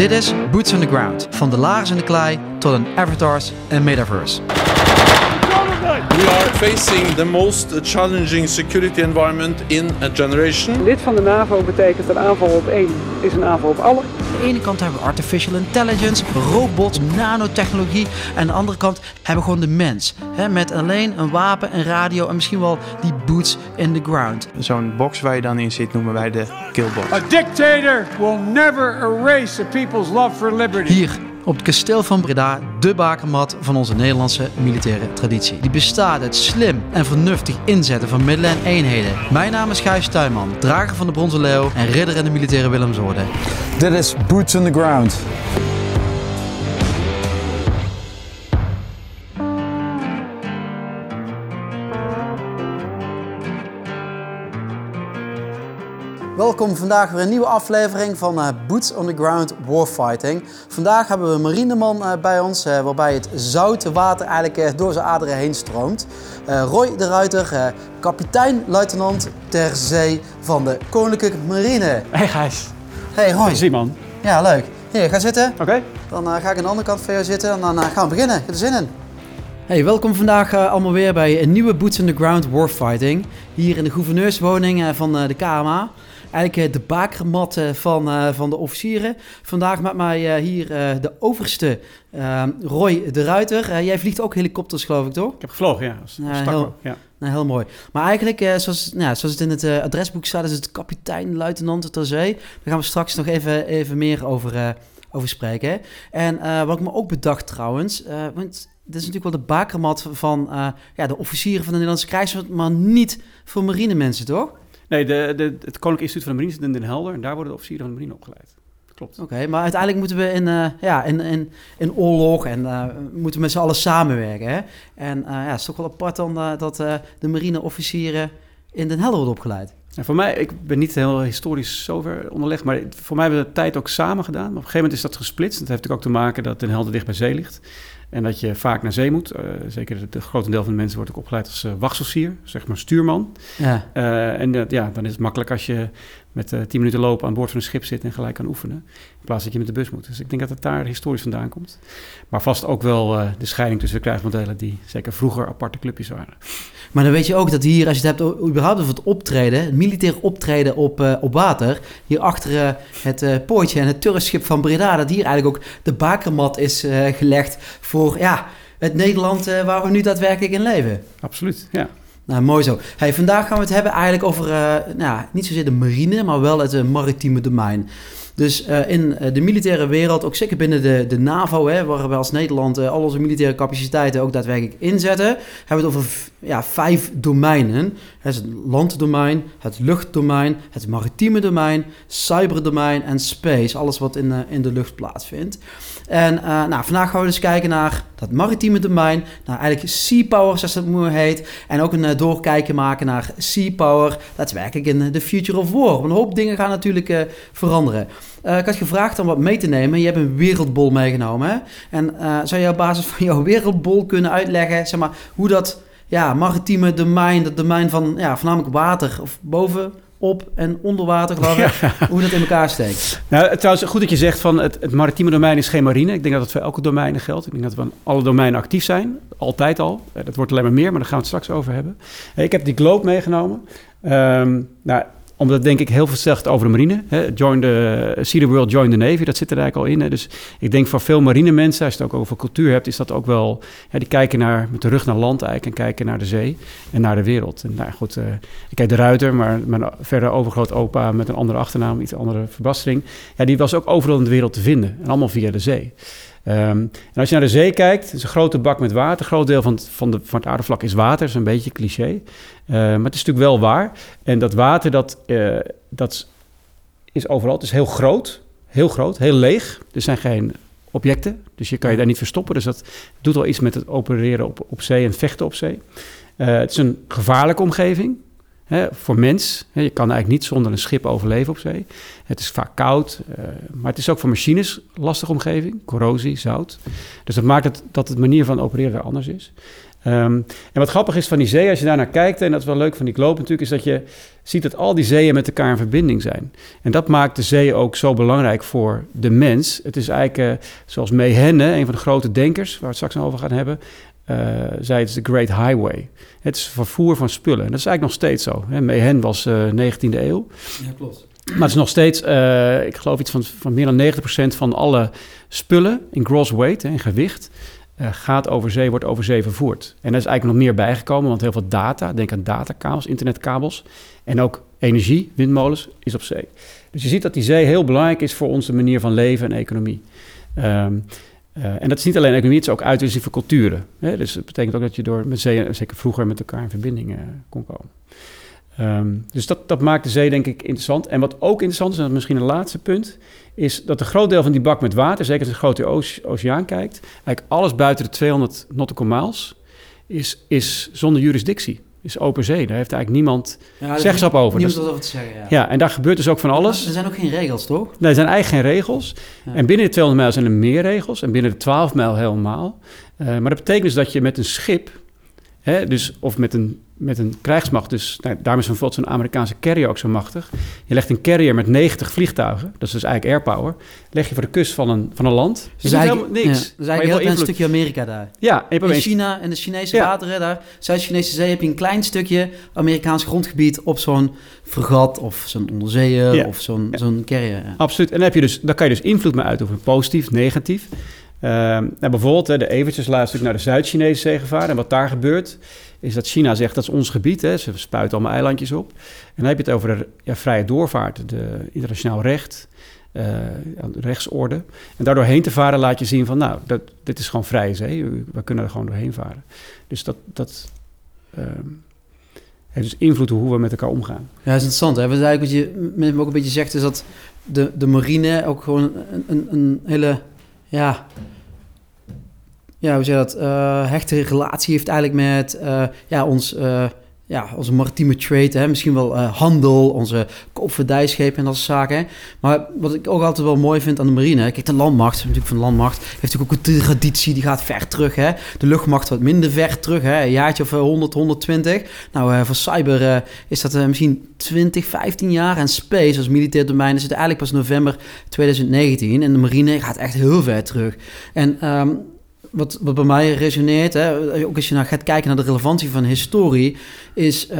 Dit is Boots on the Ground. Van de lagers in de klei tot een avatars en metaverse. We are facing the most challenging security environment in a generation. Lid van de NAVO betekent een aanval op één is een aanval op alle. Aan de ene kant hebben we artificial intelligence, robots, nanotechnologie. En aan de andere kant hebben we gewoon de mens. Hè, met alleen een wapen, een radio en misschien wel die boots in the ground. Zo'n box waar je dan in zit noemen wij de killbox. A dictator will never erase a people's love for liberty. Hier op het kasteel van Breda, de bakermat van onze Nederlandse militaire traditie. Die bestaat uit slim en vernuftig inzetten van middelen en eenheden. Mijn naam is Gijs Tuinman, drager van de Bronzen Leeuw en ridder in de militaire Willemsorde. Dit is Boots on the Ground. Welkom vandaag weer een nieuwe aflevering van eh, Boots on the Ground Warfighting. Vandaag hebben we een marineman eh, bij ons, eh, waarbij het zoute water eigenlijk door zijn aderen heen stroomt. Eh, Roy de Ruiter, eh, kapitein-luitenant ter zee van de Koninklijke Marine. Hey Gijs. Hey Roy. Simon. Ja, leuk. Hier, ga zitten. Oké. Dan ga ik aan de andere kant van jou zitten en dan gaan we beginnen. Ik heb er zin in. Hey, welkom vandaag allemaal weer bij een nieuwe Boots on the Ground Warfighting. Hier in de gouverneurswoning van de KMA. Eigenlijk eh, de bakermat van, eh, van de officieren. Vandaag met mij eh, hier de overste eh, Roy de Ruiter. Jij vliegt ook helikopters geloof ik toch? Ik heb gevlogen, ja. Heel- ja. Nou, heel mooi. Maar eigenlijk, zoals, nou, zoals het in het adresboek staat, is het kapitein, luitenant ter zee. Daar gaan we straks nog even, even meer over, over spreken. En wat ik me ook bedacht trouwens, want dit is natuurlijk wel de bakermat van ja, de officieren van de Nederlandse krijgsmacht, maar niet voor marinemensen, toch? Nee, de, de, het Koninklijk Instituut van de Marine zit in Den Helder. En daar worden de officieren van de marine opgeleid. Klopt. Oké, maar uiteindelijk moeten we in, eh, ja, in, in, in oorlog en eh, moeten we met z'n allen samenwerken. Hè? En eh, ja, het is toch wel apart dan dat de marineofficieren in Den Helder wordt opgeleid. En voor mij, ik ben niet heel historisch zover onderlegd, maar voor mij hebben we de tijd ook samen gedaan. Maar op een gegeven moment is dat gesplitst. Dat heeft natuurlijk ook te maken dat Den Helder dicht bij zee ligt. En dat je vaak naar zee moet. Eh, zeker het het grote deel van de mensen wordt ook opgeleid als uh, zeg maar stuurman. Ja. Eh, en dat- ja, dan is het makkelijk als je met eh 10 minuten lopen aan boord van een schip zit en gelijk kan oefenen. In plaats dat je met de bus moet. Dus ik denk dat het daar historisch vandaan komt. Maar vast ook wel de scheiding tussen de krijgsmodellen die zeker vroeger aparte clubjes waren. Maar dan weet je ook dat hier, als je het hebt überhaupt over het optreden, het militair optreden op, eh, op water, hier achter eh, het eh, poortje en het turfschip van Breda, dat hier eigenlijk ook de bakermat is gelegd voor ja, het Nederland waar we nu daadwerkelijk in leven. Absoluut, ja. Nou, mooi zo. Hey, vandaag gaan we het hebben eigenlijk over, nou, niet zozeer de marine, maar wel het maritieme domein. Dus eh, in eh, de militaire wereld, ook zeker binnen de, de NAVO, hè, waar we als Nederland eh, al onze militaire capaciteiten ook daadwerkelijk inzetten, hebben we het over ja, vijf domeinen. Het landdomein, het luchtdomein, het maritieme domein, cyberdomein en space. Alles wat in, in de lucht plaatsvindt. En nou, vandaag gaan we dus kijken naar dat maritieme domein, naar eigenlijk sea power, zoals dat mooi heet. En ook een doorkijken maken naar sea power, daadwerkelijk in de future of war. Een hoop dingen gaan natuurlijk veranderen. Eh, ik had gevraagd om wat mee te nemen. Je hebt een wereldbol meegenomen. Hè? En eh, zou je op basis van jouw wereldbol kunnen uitleggen zeg maar, hoe dat ja, maritieme domein, dat domein van ja, voornamelijk water of boven, op en onder water, geloof ik, hoe dat in elkaar steekt? Nou, trouwens, goed dat je zegt van het, het maritieme domein is geen marine. Ik denk dat dat voor elke domein geldt. Ik denk dat we aan alle domeinen actief zijn. Altijd al. Eh, Dat wordt alleen maar meer, maar daar gaan we het straks over hebben. Ik heb die globe meegenomen. Ehm, nou, omdat denk ik heel veel zegt over de marine. Hè. Join the, see the world, join the navy. Dat zit er eigenlijk al in. Hè. Dus ik denk voor veel marine mensen, als je het ook over cultuur hebt, is dat ook wel... Ja, die kijken naar, met de rug naar land eigenlijk en kijken naar de zee en naar de wereld. En nou goed, eh, ik heet de Ruiter, maar mijn verder overgroot opa met een andere achternaam, iets andere verbastering. Ja, die was ook overal in de wereld te vinden. En allemaal via de zee. Ehm, en als je naar de zee kijkt, is een grote bak met water. Een groot deel van het, van, de, van het aardevlak is water. Dat is een beetje cliché. Eh, maar het is natuurlijk wel waar. En dat water, dat, eh, dat is overal. Het is heel groot. Heel groot. Heel leeg. Er zijn geen objecten. Dus je kan je daar niet verstoppen. Dus dat doet wel iets met het opereren op, op zee en vechten op zee. Eh, het is een gevaarlijke omgeving. Hè, voor mens. Je kan eigenlijk niet zonder een schip overleven op zee. Het is vaak koud. eh, maar het is ook voor machines lastige omgeving. Corrosie, zout. Dus dat maakt het, dat het manier van opereren er anders is. Ehm, en wat grappig is van die zee, als je daar naar kijkt, en dat is wel leuk van die globe natuurlijk, is dat je ziet dat al die zeeën met elkaar in verbinding zijn. En dat maakt de zee ook zo belangrijk voor de mens. Het is eigenlijk, uh, zoals Mehen, een van de grote denkers, waar we het straks over gaan hebben, uh, zei het is de Great Highway. Het is vervoer van spullen. En dat is eigenlijk nog steeds zo. Hè. Mehen was uh, 19e eeuw. Ja, klopt. Maar het is nog steeds, uh, ik geloof iets van, van meer dan 90% van alle spullen in gross weight, hè, in gewicht, gaat over zee, wordt over zee vervoerd. En daar is eigenlijk nog meer bijgekomen, want heel veel data, denk aan datakabels, internetkabels en ook energie, windmolens, is op zee. Dus je ziet dat die zee heel belangrijk is voor onze manier van leven en economie. Um, uh, en dat is niet alleen economie, het is ook uitwisseling van culturen. Hè? Dus het betekent ook dat je door zee, zeker vroeger, met elkaar in verbinding uh, kon komen. Um, dus dat, dat maakt de zee denk ik interessant. En wat ook interessant is, en dat is misschien een laatste punt, is dat een groot deel van die bak met water, zeker als je een grote oce oceaan kijkt, eigenlijk alles buiten de 200 nautical miles, is, is zonder jurisdictie. Is open zee. Daar heeft eigenlijk niemand ja, zeggenschap over. Niemand wat over te zeggen, ja. ja. en daar gebeurt dus ook van alles. Er zijn ook geen regels, toch? Nee, er zijn eigenlijk geen regels. Ja. En binnen de 200 mijl zijn er meer regels. En binnen de 12 mijl helemaal. Uh, maar dat betekent dus dat je met een schip... Hè, dus, of met een met een krijgsmacht. Dus nou, daarom is bijvoorbeeld zo'n Amerikaanse carrier ook zo machtig. Je legt een carrier met 90 vliegtuigen, dat is dus eigenlijk airpower, leg je voor de kust van een, van een land. Dus eigenlijk niks. Ja, dus eigenlijk heel een stukje Amerika daar. Ja, in China en de Chinese ja. wateren daar, Zuid-Chinese zee, heb je een klein stukje Amerikaans grondgebied op zo'n fregat of zo'n onderzeeër ja. of zo'n zo'n carrier. Absoluut. En dan, heb je dus, daar kan je dus invloed mee uitoefenen, positief, negatief. Uh, nou, bijvoorbeeld, de Evertjes laatst naar de Zuid-Chinese zee gevaren. En wat daar gebeurt, is dat China zegt dat is ons gebied. Hè. Ze spuiten allemaal eilandjes op. En dan heb je het over de ja, vrije doorvaart, de internationaal recht, de rechtsorde. En daardoor heen te varen laat je zien van, nou, dat, dit is gewoon vrije zee. We kunnen er gewoon doorheen varen. Dus dat, dat uh, heeft dus invloed op hoe we met elkaar omgaan. Ja, dat is interessant. Hè? Wat eigenlijk wat je met ook een beetje zegt, is dat de, de marine ook gewoon een, een hele, ja. Ja, hoe zeg je dat, uh, hechte relatie heeft eigenlijk met uh, ja, ons, uh, ja, onze maritieme trade, hè? misschien wel handel, onze koopvaardijschepen en dat soort zaken. Hè? Maar wat ik ook altijd wel mooi vind aan de marine, kijk, de landmacht, natuurlijk van de landmacht, heeft natuurlijk ook een traditie, die gaat ver terug. Hè? De luchtmacht wat minder ver terug, hè? een jaartje of 100, 120. Nou, voor cyber is dat misschien 20, 15 jaar. En space als militair domein is het eigenlijk pas november 2019. En de marine gaat echt heel ver terug. En... Um, wat, wat bij mij resoneert, hè, ook als je nou gaat kijken naar de relevantie van historie, is uh,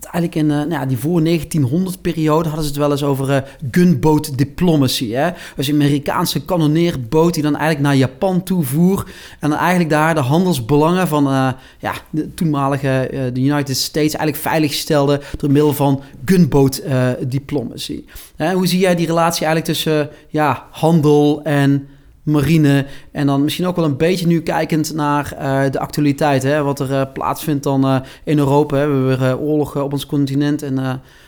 eigenlijk in uh, nou ja, die voor 1900 periode hadden ze het wel eens over uh, gunboat diplomacy. Hè? Dus een Amerikaanse kanonneerboot die dan eigenlijk naar Japan toe voer en dan eigenlijk daar de handelsbelangen van ja, de toenmalige de United States eigenlijk veilig stelde door middel van gunboat diplomacy. hoe zie jij die relatie eigenlijk tussen ja, handel en marine. En dan misschien ook wel een beetje nu kijkend naar uh, de actualiteit. Hè, wat er uh, plaatsvindt dan uh, in Europa. Hè. We hebben weer oorlog op ons continent. En,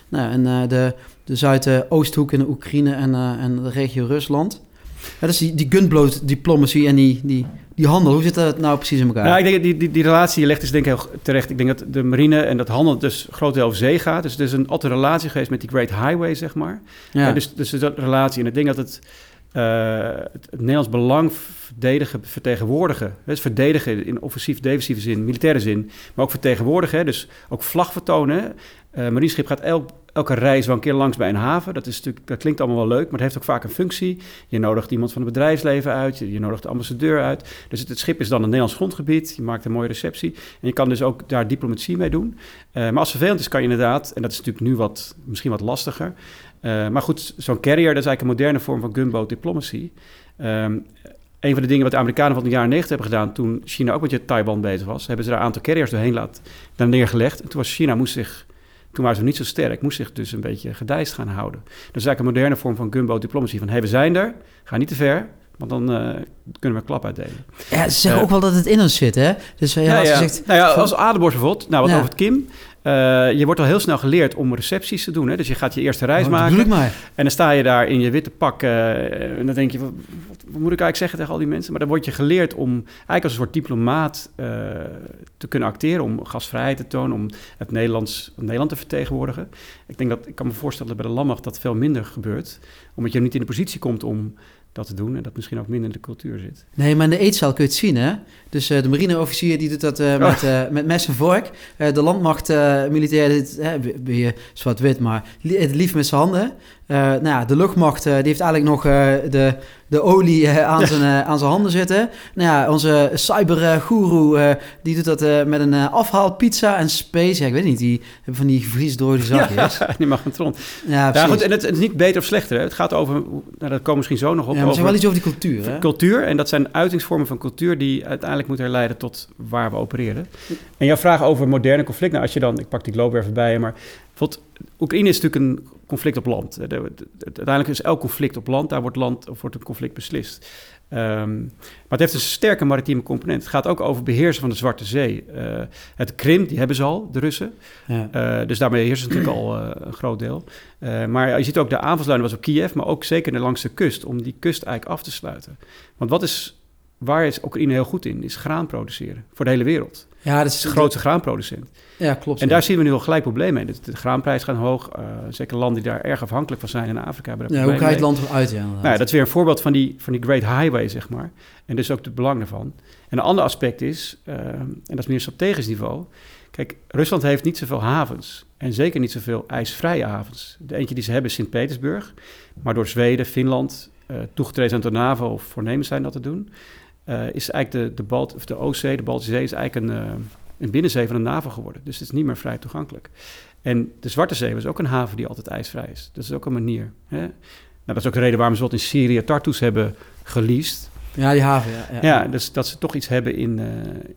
nou, en de, de Zuidoosthoek in de Oekraïne en, en de regio Rusland. Ja, dus die, die gunboat diplomacy en die, die, die handel, hoe zit dat nou precies in elkaar? Nou, ik denk die, die, die relatie, je legt dus denk ik heel terecht. Ik denk dat de marine en dat handel dus groot deel over zee gaat. Dus er is een altijd relatie geweest met die Great Highway, zeg maar. Ja. ja dus, dus dat relatie. En ik denk dat het het, het, Nederlands belang verdedigen, vertegenwoordigen. Dus verdedigen in offensief-defensieve zin, militaire zin, maar ook vertegenwoordigen. Dus ook vlag vertonen. Uh, marineschip gaat elk, elke reis wel een keer langs bij een haven. Dat, is natuurlijk, dat klinkt allemaal wel leuk, maar het heeft ook vaak een functie. Je nodigt iemand van het bedrijfsleven uit, je, nodigt de ambassadeur uit. Dus het, schip is dan een Nederlands grondgebied, je maakt een mooie receptie. En je kan dus ook daar diplomatie mee doen. Uh, maar als vervelend is, kan je inderdaad, en dat is natuurlijk nu wat, misschien wat lastiger... Uh, maar goed, zo'n carrier, dat is eigenlijk een moderne vorm van gunboat diplomacy. Um, een van de dingen wat de Amerikanen van de jaren 90 hebben gedaan... toen China ook met Taiwan bezig was... hebben ze daar een aantal carriers doorheen laten, daar neergelegd. En toen was China, moest zich, toen waren ze niet zo sterk... moest zich dus een beetje gedijst gaan houden. Dat is eigenlijk een moderne vorm van gunboat diplomacy. Van, hey, we zijn er, ga niet te ver... Want dan uh, kunnen we een klap uitdelen. Ja, ze zeggen uh, ook wel dat het in ons zit, hè? Dus ja, ja, ja. Zegt, nou ja, als Adenborst bijvoorbeeld, nou wat over het Kim... Uh, je wordt al heel snel geleerd om recepties te doen. Hè? Dus je gaat je eerste reis oh, maken. En dan sta je daar in je witte pak. Uh, en dan denk je, wat, moet ik eigenlijk zeggen tegen al die mensen? Maar dan word je geleerd om eigenlijk als een soort diplomaat uh, te kunnen acteren. Om gastvrijheid te tonen. Om het Nederlands, Nederland te vertegenwoordigen. Ik denk dat, ik kan me voorstellen dat bij de Landmacht dat veel minder gebeurt. Omdat je niet in de positie komt om dat te doen en dat misschien ook minder in de cultuur zit. Nee, maar in de eetzaal kun je het zien, hè? Dus uh, de marineofficier die doet dat uh, met, uh, met mes en vork. de landmacht militair, ben je zwart-wit, maar het liefst met zijn handen. Nou ja, de luchtmacht die heeft eigenlijk nog de, de olie aan, zijn, aan zijn handen zitten. Nou ja, onze cyberguru die doet dat met een afhaalpizza en space. Ja, ik weet niet, die hebben van die gevriesdrode zakjes. Ja, die mag een tron. Ja, ja goed, en het, het, is niet beter of slechter. Hè? Het gaat over, nou, dat komen misschien zo nog op. Ja, maar over, wel iets over die cultuur. Hè? Cultuur, en dat zijn uitingsvormen van cultuur die uiteindelijk uiteindelijk moet herleiden tot waar we opereren. En jouw vraag over moderne conflict, nou als je dan, ik pak die globe weer voorbij, maar bijvoorbeeld, Oekraïne is natuurlijk een conflict op land. Uiteindelijk is elk conflict op land, daar wordt, land, of wordt een conflict beslist. Um, maar het heeft een sterke maritieme component. Het gaat ook over beheersen van de Zwarte Zee. Uh, het Krim, die hebben ze al, de Russen. Ja. Uh, dus daarmee heersen natuurlijk al uh, een groot deel. maar je ziet ook de aanvalslijn was op Kiev, maar ook zeker langs de kust, om die kust eigenlijk af te sluiten. Want wat is waar is Oekraïne heel goed in, is graan produceren voor de hele wereld. Ja, dat is de grootste graanproducent. Ja, klopt. En daar zien we nu al gelijk problemen mee. De, de graanprijs gaat hoog. Uh, zeker landen die daar erg afhankelijk van zijn in Afrika hebben Ja, hoe ga je het land uit? Ja, nou, dat is weer een voorbeeld van die, van die Great Highway, zeg maar. En dus ook het belang daarvan. En een ander aspect is, uh, en dat is meer strategisch niveau... Kijk, Rusland heeft niet zoveel havens. En zeker niet zoveel ijsvrije havens. De eentje die ze hebben is Sint-Petersburg. Maar door Zweden, Finland, uh, toegetreden aan de NAVO of voornemens zijn dat te doen... Uh, is eigenlijk de, de, Balt, of de Oostzee, de Baltische Zee, is eigenlijk een, uh, een binnenzee van de NAVO geworden. Dus het is niet meer vrij toegankelijk. En de Zwarte Zee is ook een haven die altijd ijsvrij is. Dat is ook een manier. Hè? Nou, dat is ook de reden waarom ze wat in Syrië Tartus hebben geleased. Ja, die haven, ja. Ja, ja dus dat ze toch iets hebben in, uh,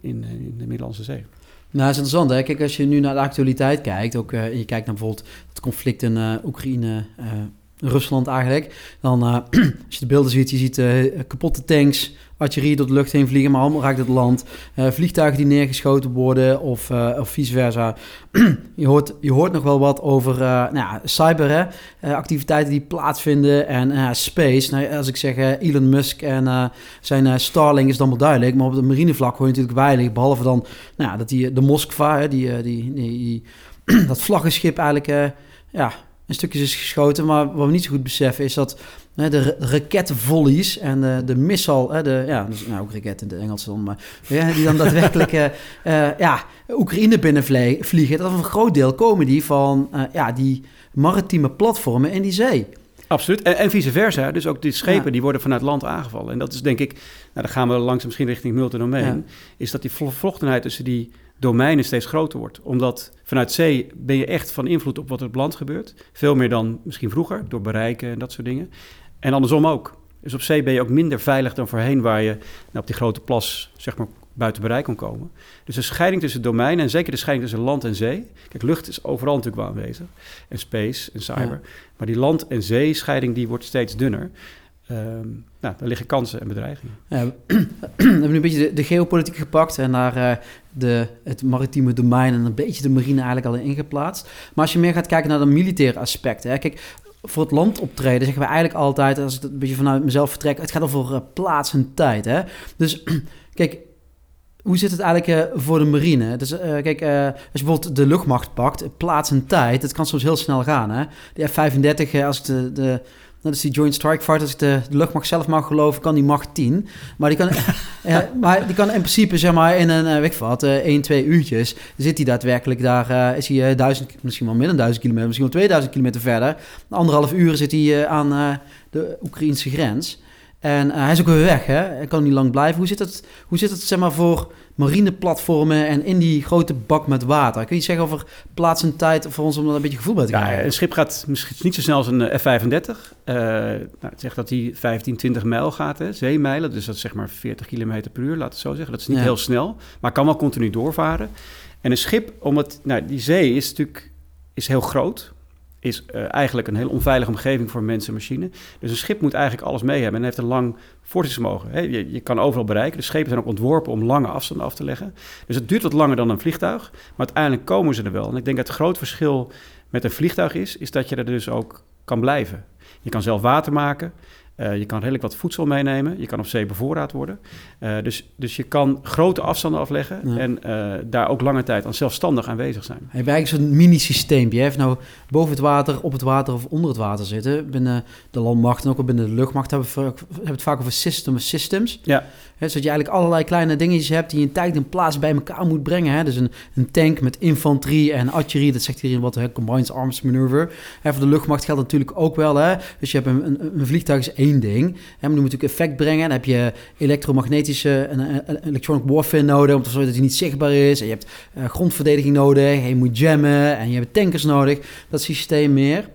in, in de Middellandse Zee. Nou, dat is interessant. Hè? Kijk, als je nu naar de actualiteit kijkt, ook uh, je kijkt naar bijvoorbeeld het conflict in uh, Oekraïne, Rusland eigenlijk, dan als je de beelden ziet, je ziet kapotte tanks, artillerie door de lucht heen vliegen, maar allemaal raakt het land. Uh, vliegtuigen die neergeschoten worden of, of vice versa. je, hoort, je hoort nog wel wat over nou ja, cyber, hè? activiteiten die plaatsvinden en space. Nou, als ik zeg Elon Musk en zijn Starlink is dan wel duidelijk, maar op het marinevlak hoor je natuurlijk weinig, behalve dan nou dat die, de Moskva, die, die, die, die dat vlaggenschip eigenlijk ja, een stukje is geschoten. Maar wat we niet zo goed beseffen is dat hè, de raketvolleys en de, de missile, de, ja, dus, nou ook raket in het Engels dan, maar ja, die dan daadwerkelijk uh, uh, ja, Oekraïne binnenvliegen, dat een groot deel komen die van uh, ja, die maritieme platformen in die zee. Absoluut. En, en, vice versa. Dus ook die schepen ja. die worden vanuit land aangevallen. En dat is denk ik, nou dan gaan we langzaam misschien richting multidomein, ja. is dat die vlochtenheid tussen die domeinen steeds groter wordt. Omdat vanuit zee ben je echt van invloed op wat er op land gebeurt. Veel meer dan misschien vroeger, door bereiken en dat soort dingen. En andersom ook. Dus op zee ben je ook minder veilig dan voorheen, waar je nou, op die grote plas zeg maar, buiten bereik kon komen. Dus de scheiding tussen domeinen, en zeker de scheiding tussen land en zee. Kijk, lucht is overal natuurlijk wel aanwezig. En space en cyber. Ja. Maar die land- en zee-scheiding die wordt steeds dunner. Um, nou, daar liggen kansen en bedreigingen. Ja, we hebben nu een beetje de, de geopolitiek gepakt en daar uh, de, het maritieme domein en een beetje de marine eigenlijk al in ingeplaatst. Maar als je meer gaat kijken naar de militaire aspecten. Hè, kijk, voor het land optreden zeggen we eigenlijk altijd, als ik een beetje vanuit mezelf vertrek, het gaat over uh, plaats en tijd. Hè? Dus kijk, hoe zit het eigenlijk uh, voor de marine? Dus, uh, kijk, als je bijvoorbeeld de luchtmacht pakt, plaats en tijd, dat kan soms heel snel gaan. Hè? De F-35, als ik de, de dat is die Joint Strike Fighter. Als ik de, de luchtmacht zelf mag geloven, kan die macht 10. Maar die kan, maar die kan in principe, zeg maar, in een, uh, weet ik wat, uh, 1, 2 uurtjes... zit hij daadwerkelijk daar, uh, is hij duizend, misschien wel meer dan duizend kilometer... misschien wel 2000 kilometer verder. Anderhalf uur zit hij aan de Oekraïnse grens. En hij is ook weer weg, hè? Hij kan niet lang blijven. Hoe zit het, hoe zit het zeg maar, voor marineplatformen en in die grote bak met water. Kun je zeggen over plaats en tijd voor ons om er een beetje gevoel bij te krijgen? Ja, een schip gaat misschien niet zo snel als een F-35. Uh, nou, het zegt dat hij 15, 20 mijl gaat, hè, zeemijlen. Dus dat is zeg maar 40 km per uur, laat het zo zeggen. Dat is niet ja. heel snel, maar kan wel continu doorvaren. En een schip, omdat nou, die zee is natuurlijk is heel groot is uh, eigenlijk een heel onveilige omgeving voor mensen en machine. Dus een schip moet eigenlijk alles mee hebben en heeft een lang voortzettingsvermogen. Je, je, kan overal bereiken. De schepen zijn ook ontworpen om lange afstanden af te leggen. Dus het duurt wat langer dan een vliegtuig, maar uiteindelijk komen ze er wel. En ik denk dat het groot verschil met een vliegtuig is, is dat je er dus ook kan blijven. Je kan zelf water maken. Eh, je kan redelijk wat voedsel meenemen. Je kan op zee bevoorraad worden. Eh, dus, dus je kan grote afstanden afleggen Ja. en eh, daar ook lange tijd aan zelfstandig aanwezig zijn. Heeft eigenlijk zo'n mini-systeempje. Hij heeft nou boven het water, op het water of onder het water zitten. Binnen de landmacht en ook al binnen de luchtmacht hebben we, het vaak over system of systems. Ja. Hè, zodat je eigenlijk allerlei kleine dingetjes hebt die je in tijd en plaats bij elkaar moet brengen. Hè. Dus een, een tank met infanterie en artillerie, dat zegt hierin wat, hè, Combined Arms Maneuver. Hè, voor de luchtmacht geldt natuurlijk ook wel. Hè. Dus je hebt een, een, een vliegtuig is één ding. Hè, maar die moet natuurlijk effect brengen. Dan heb je elektromagnetische en en- electronic warfare nodig, om te zorgen dat hij niet zichtbaar is. En je hebt eh, grondverdediging nodig, en je moet jammen en je hebt tankers nodig. Dat systeem meer.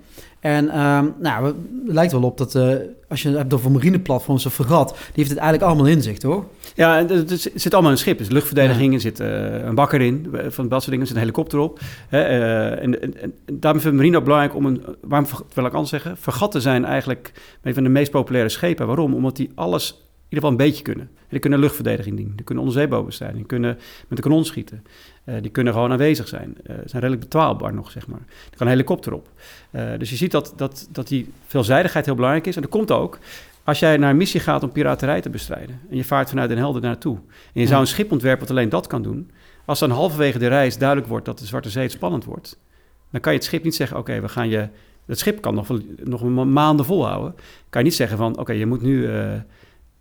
En ehm, nou, het lijkt wel op dat eh, als je het hebt over marineplatforms of fregat, die heeft het eigenlijk allemaal in zich, toch? Ja, het, het zit allemaal in een schip. Er zit luchtverdediging, er zit eh, een bakker in, eh, van dat soort dingen. Er zit een helikopter op. Hè, eh, en, en, en daarom vind ik marine ook belangrijk om een... Waarom wil ik anders zeggen? Vergatten zijn eigenlijk een van de meest populaire schepen. Waarom? Omdat die alles ieder geval een beetje kunnen. Die kunnen luchtverdediging doen. Die kunnen onderzeebootbestrijding. Die kunnen met een kanon schieten. Eh, die kunnen gewoon aanwezig zijn. Eh, zijn redelijk betwaalbaar nog, zeg maar. Er kan een helikopter op. Eh, dus je ziet dat, dat, dat die veelzijdigheid heel belangrijk is. En dat komt ook als jij naar een missie gaat om piraterij te bestrijden... en je vaart vanuit Den Helder naartoe... en je Ja. zou een schip ontwerpen wat alleen dat kan doen... als dan halverwege de reis duidelijk wordt dat de Zwarte Zee het spannend wordt... dan kan je het schip niet zeggen... oké, we gaan je... Het schip kan nog, nog een ma- maanden volhouden. Kan je niet zeggen van... oké, je moet nu...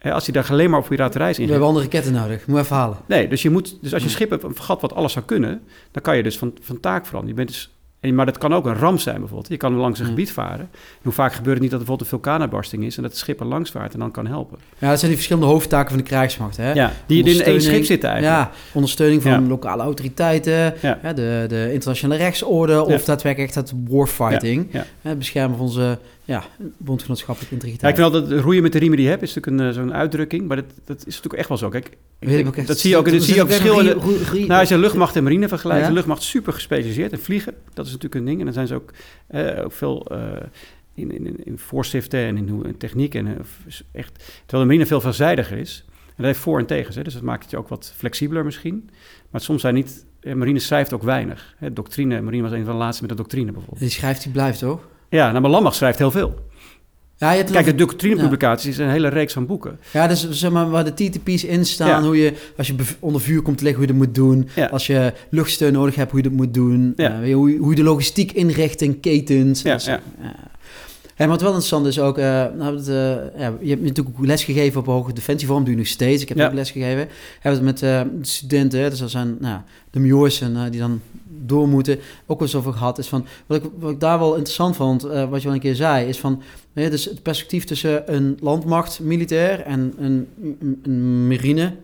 hè, als je daar alleen maar op piraterij is We in hebben andere ketten nodig. Moet even halen. Nee, dus, je moet, dus als je schip hebt, een vergat wat alles zou kunnen, dan kan je dus van, van taak veranderen. Je bent dus, en, maar dat kan ook een ramp zijn bijvoorbeeld. Je kan langs een Ja. gebied varen. En hoe vaak gebeurt het niet dat er bijvoorbeeld een vulkaanuitbarsting is en dat het schip er langs vaart en dan kan helpen. Ja, dat zijn die verschillende hoofdtaken van de krijgsmacht. Hè? Ja, die in één schip zitten eigenlijk. Ja, ondersteuning van Ja. lokale autoriteiten, de, de internationale rechtsorde of daadwerkelijk echt het warfighting. Beschermen van onze ja, bondgenootschappelijke Ja, ik integriteit. vind altijd roeien met de riemen die je hebt, is natuurlijk een, eh, zo'n uitdrukking, maar dat, dat is natuurlijk echt wel zo. Kijk, ik denk- ook dat zie je ook, dat zie je ook verschil in de, Nou, als je luchtmacht en marine vergelijkt, Ja. de luchtmacht is super gespecialiseerd in vliegen. Dat is natuurlijk een ding. En dan zijn ze ook, eh, ook veel eh, in, in, in- in voorschriften en in, techniek. En, echt, terwijl de marine veel veelzijdiger is. En dat heeft voor- en tegens. Hè? Dus dat maakt het je ook wat flexibeler misschien. Maar soms zijn niet... Marine schrijft ook weinig. Hè? Doctrine, marine was een van de laatste met de doctrine bijvoorbeeld. Die schrijft, die blijft toch? Ja, nou, maar schrijft heel veel. Ja, je hebt Kijk, de doctrinepublicaties is een hele reeks van boeken. Ja, dus zeg maar waar de TTP's in staan, Ja. hoe je als je onder vuur komt te liggen, hoe je dat moet doen. Ja. Als je luchtsteun nodig hebt, hoe je dat moet doen. Ja. Eh, hoe, je- hoe de logistiek inricht in ketens. Ja, Dat is- ja. En wat wel interessant is ook, eh, nou, het, eh, ja, je hebt natuurlijk ook les gegeven op hoge defensievorm, doe je nog steeds. Ik heb Ja. ook les gegeven. Hebben het met eh, de studenten, dus dat zijn nou, de muurs en eh, die dan door moeten, ook eens over gehad. Is van, wat, ik, wat ik daar wel interessant vond, eh, wat je wel een keer zei, is van, dus het perspectief tussen een landmacht militair en een, een, een marine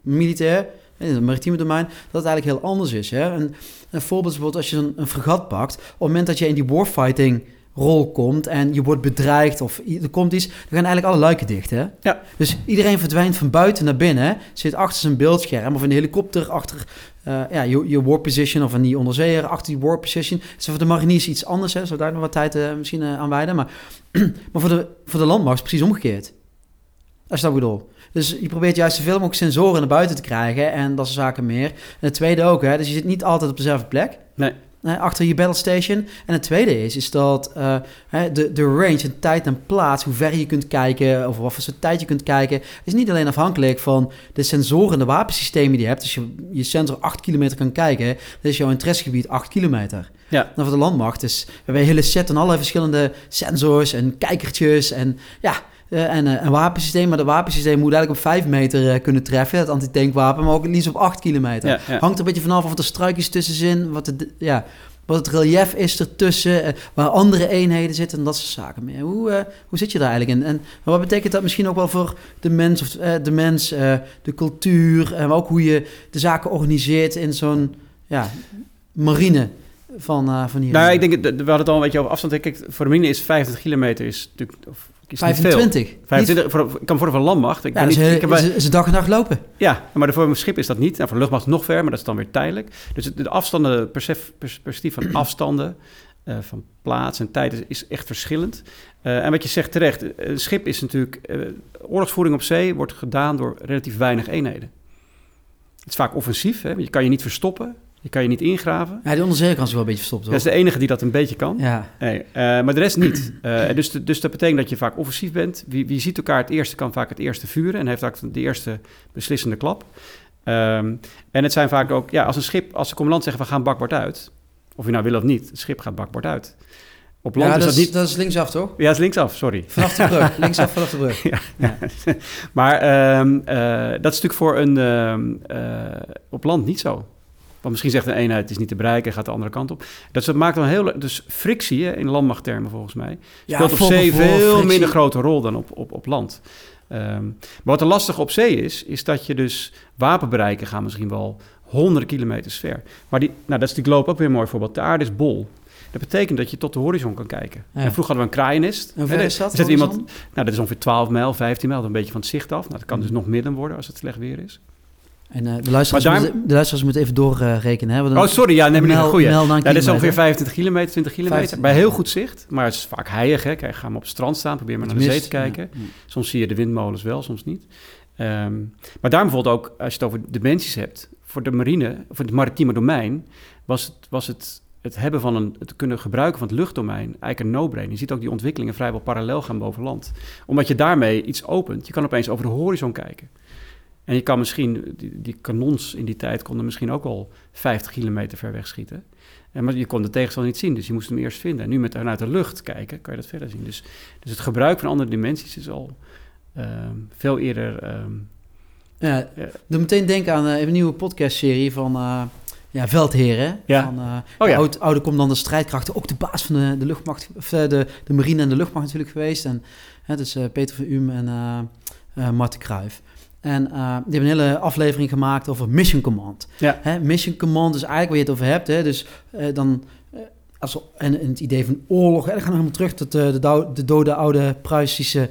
militair, in het maritieme domein, dat het eigenlijk heel anders is. Hè? Een, een voorbeeld is bijvoorbeeld als je een, een fregat pakt, op het moment dat je in die warfighting rol komt en je wordt bedreigd of er komt iets, dan gaan eigenlijk alle luiken dicht. Hè? Ja. Dus iedereen verdwijnt van buiten naar binnen, zit achter zijn beeldscherm of in de helikopter achter eh, ja, je, je war position of die onderzeeër achter die war position. Voor de mariniers iets anders, hè? zou daar nog wat tijd eh, misschien eh, aan wijden. Maar, maar voor, de, voor de landmacht is het precies omgekeerd. Als je dat bedoelt. Dus je probeert juist zoveel mogelijk sensoren naar buiten te krijgen en dat soort zaken meer. En het tweede ook, hè, dus je zit niet altijd op dezelfde plek. Nee. Achter je battle station. En het tweede is, is dat eh, de, de range en tijd en plaats, hoe ver je kunt kijken, of wat voor soort tijd je kunt kijken, is niet alleen afhankelijk van de sensoren en de wapensystemen die je hebt. Als je je sensor 8 kilometer kan kijken, dan is jouw interessegebied 8 kilometer. Ja. Dan voor de landmacht. Dus we hebben een hele set en allerlei verschillende sensors en kijkertjes en ja, eh, en eh, een wapensysteem. Maar dat wapensysteem moet eigenlijk op 5 meter eh, kunnen treffen, het antitankwapen, maar ook het liefst op 8 kilometer. Ja, ja. Hangt er een beetje vanaf of er struikjes tussen zijn, wat, de, ja, wat het relief is ertussen, waar andere eenheden zitten en dat soort zaken meer. Hoe, hoe zit je daar eigenlijk in? En wat betekent dat misschien ook wel voor de mens, of, de, mens de cultuur, en maar ook hoe je de zaken organiseert in zo'n ja, marine van, eh, van hier? Nou, ik denk, dat- we hadden het al een beetje over afstand. Kijk, voor de marine is 25 kilometer is natuurlijk... Of, is niet veel. 25. 25 voor, ik kan voor de landmacht. Ik Ja, is, niet, ik heb is, bij- is een dag en nacht lopen. ja, maar voor een schip is dat niet. Nou, voor de luchtmacht nog ver, maar dat is dan weer tijdelijk. Dus de afstanden, perspectief van afstanden, eh, van plaats en tijd is, is echt verschillend. Eh, en wat je zegt terecht, een schip is natuurlijk... eh, oorlogsvoering op zee wordt gedaan door relatief weinig eenheden. Het is vaak offensief, hè? je kan je niet verstoppen. Je kan je niet ingraven. Ja, die onderzeekant is wel een beetje verstopt, hoor. Dat is de enige die dat een beetje kan. Ja. Nee, eh, maar de rest niet. Eh, dus, dus dat betekent dat je vaak offensief bent. Wie, wie ziet elkaar het eerste, kan vaak het eerste vuren en heeft vaak de eerste beslissende klap. Ehm, en het zijn vaak ook, ja, als een schip, als de commandant zegt we gaan bakboord uit, of je nou wil of niet, het schip gaat bakboord uit. Op land Ja, is dat, dat is, niet. dat is linksaf, toch? Ja, het is linksaf, sorry. Vanaf de brug. linksaf vanaf de brug. Ja, ja. maar ehm, eh, dat is natuurlijk voor een ehm, eh, op land niet zo. Want misschien zegt de eenheid het is niet te bereiken, gaat de andere kant op. Dat, dat maakt dan heel dus frictie hè, in landmachttermen volgens mij. Ja, Speelt op zee veel frictie. minder grote rol dan op, op, op land. Ehm, maar wat er lastig op zee is, is dat je dus wapenbereiken gaan misschien wel honderden kilometers ver. Maar die, nou, dat is die globe ook weer een mooi voorbeeld. De aarde is bol. Dat betekent dat je tot de horizon kan kijken. Ja. En vroeger hadden we een kraaiennest. En ver er- is dat, zit iemand, nou, dat is ongeveer 12 mijl, 15 mijl, een beetje van het zicht af. Nou, dat kan dus nog midden worden als het slecht weer is. En eh, de, luisteraars daar- moeten, de luisteraars moeten even doorrekenen. hè, want dan- Oh, sorry, ja, neem ik een goeie. Ja, dat is ongeveer 25 kilometer, 20 kilometer. 15, bij heel goed zicht, maar het is vaak heilig. Hè. Kijk, ga maar op het strand staan, probeer maar naar de Mist, zee te kijken. ja. Soms zie je de windmolens wel, soms niet. Ehm, maar daarom bijvoorbeeld ook, als je het over dimensies hebt, voor de marine, voor het maritieme domein, was het, was het, het hebben van een, het kunnen gebruiken van het luchtdomein eigenlijk een no-brainer. Je ziet ook die ontwikkelingen vrijwel parallel gaan boven land. Omdat je daarmee iets opent. Je kan opeens over de horizon kijken. En je kan misschien, die, die kanons in die tijd konden misschien ook al 50 kilometer ver weg schieten. En, maar je kon de tegenstander niet zien, dus je moest hem eerst vinden. En nu met vanuit de lucht kijken, kan je dat verder zien. Dus, dus het gebruik van andere dimensies is al ehm, veel eerder... ehm, Ja, Ja. doe meteen denken aan eh, een nieuwe podcastserie van eh, ja, Veldheren. Ja. Van, eh, Oh ja. oud, oude commandant strijdkrachten. Ook de baas van de, de luchtmacht, of eh, de, de marine en de luchtmacht natuurlijk geweest. En hè, dus eh, Peter van Uhm en eh eh Marten Kruijf. En eh, die hebben een hele aflevering gemaakt over Mission Command. Ja. Hè, Mission Command is eigenlijk waar je het over hebt. Hè, dus eh, dan... eh, als, en, en het idee van oorlog, hè, dan gaan we helemaal terug tot de, dou- de dode oude Pruisische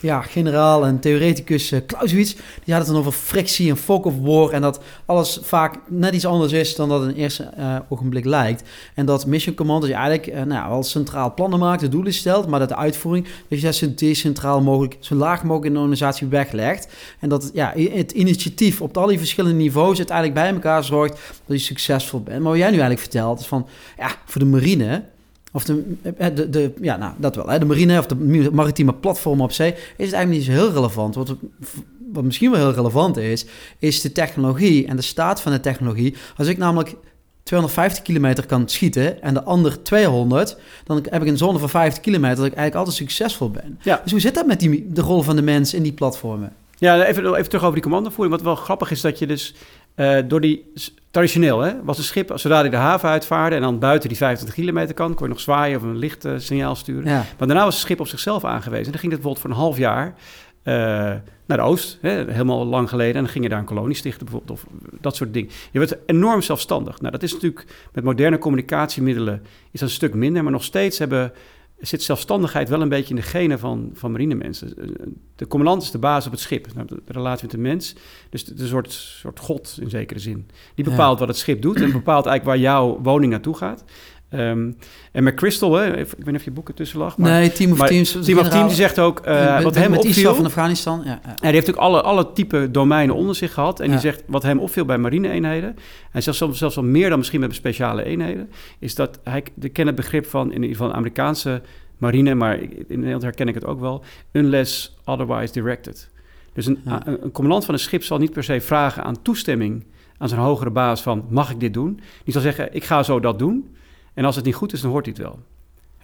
ja, generaal en theoreticus uh, Clausewitz. Die had het dan over frictie en fog of war. En dat alles vaak net iets anders is dan dat in het eerste eh, ogenblik lijkt. En dat Mission Command is eigenlijk eh, nou, wel centraal plannen maakt, de doelen stelt. Maar dat de uitvoering dat je dat zo decentraal mogelijk, zo laag mogelijk in de organisatie weglegt. En dat ja, het initiatief op al die verschillende niveaus uiteindelijk bij elkaar zorgt dat je succesvol bent. Maar wat jij nu eigenlijk vertelt is van, ja, voor de marine... Of de, eh, de, de, ja, nou, dat wel. Hè. De marine of de maritieme platform op zee is het eigenlijk niet zo heel relevant. Wat, wat misschien wel heel relevant is, is de technologie en de staat van de technologie. Als ik namelijk 250 kilometer kan schieten en de ander 200, dan heb ik een zone van 50 kilometer dat ik eigenlijk altijd succesvol ben. Ja. Dus hoe zit dat met die, de rol van de mens in die platformen? Ja, even, even terug over die commandovoering. Wat wel grappig is dat je dus uh, door die... Traditioneel hè, was een schip, zodra hij de haven uitvaarde... en dan buiten die 25 kilometer kan... kon je nog zwaaien of een lichtsignaal uh, sturen. Ja. Maar daarna was het schip op zichzelf aangewezen. En dan ging het bijvoorbeeld voor een half jaar... Uh, naar de oost, hè, helemaal lang geleden. En dan ging je daar een kolonie stichten bijvoorbeeld, of dat soort dingen. Je werd enorm zelfstandig. Nou, dat is natuurlijk met moderne communicatiemiddelen is dat een stuk minder, maar nog steeds hebben, zit zelfstandigheid wel een beetje in de genen van, van marinemensen. De commandant is de baas op het schip, nou, de, de relatie met de mens. Dus een soort, soort god in zekere zin. Die bepaalt ja. wat het schip doet en bepaalt eigenlijk waar jouw woning naartoe gaat. Um, en McChrystal, hè, ik weet niet of je boeken tussen lag. Maar, nee, Team of maar Teams. Team of Teams die zegt ook, uh, met, wat hem met opviel... van Afghanistan, ja, die heeft ook alle, alle type domeinen onder zich gehad. En ja. die zegt, wat hem opviel bij marine-eenheden... en zelfs, zelfs wel meer dan misschien met speciale eenheden... is dat hij de ken het begrip van, in ieder geval Amerikaanse marine... maar in Nederland herken ik het ook wel... unless otherwise directed. Dus een, een commandant van een schip zal niet per se vragen aan toestemming... aan zijn hogere baas van, mag ik dit doen? Die zal zeggen, ik ga zo dat doen... En als het niet goed is, dan hoort hij het wel.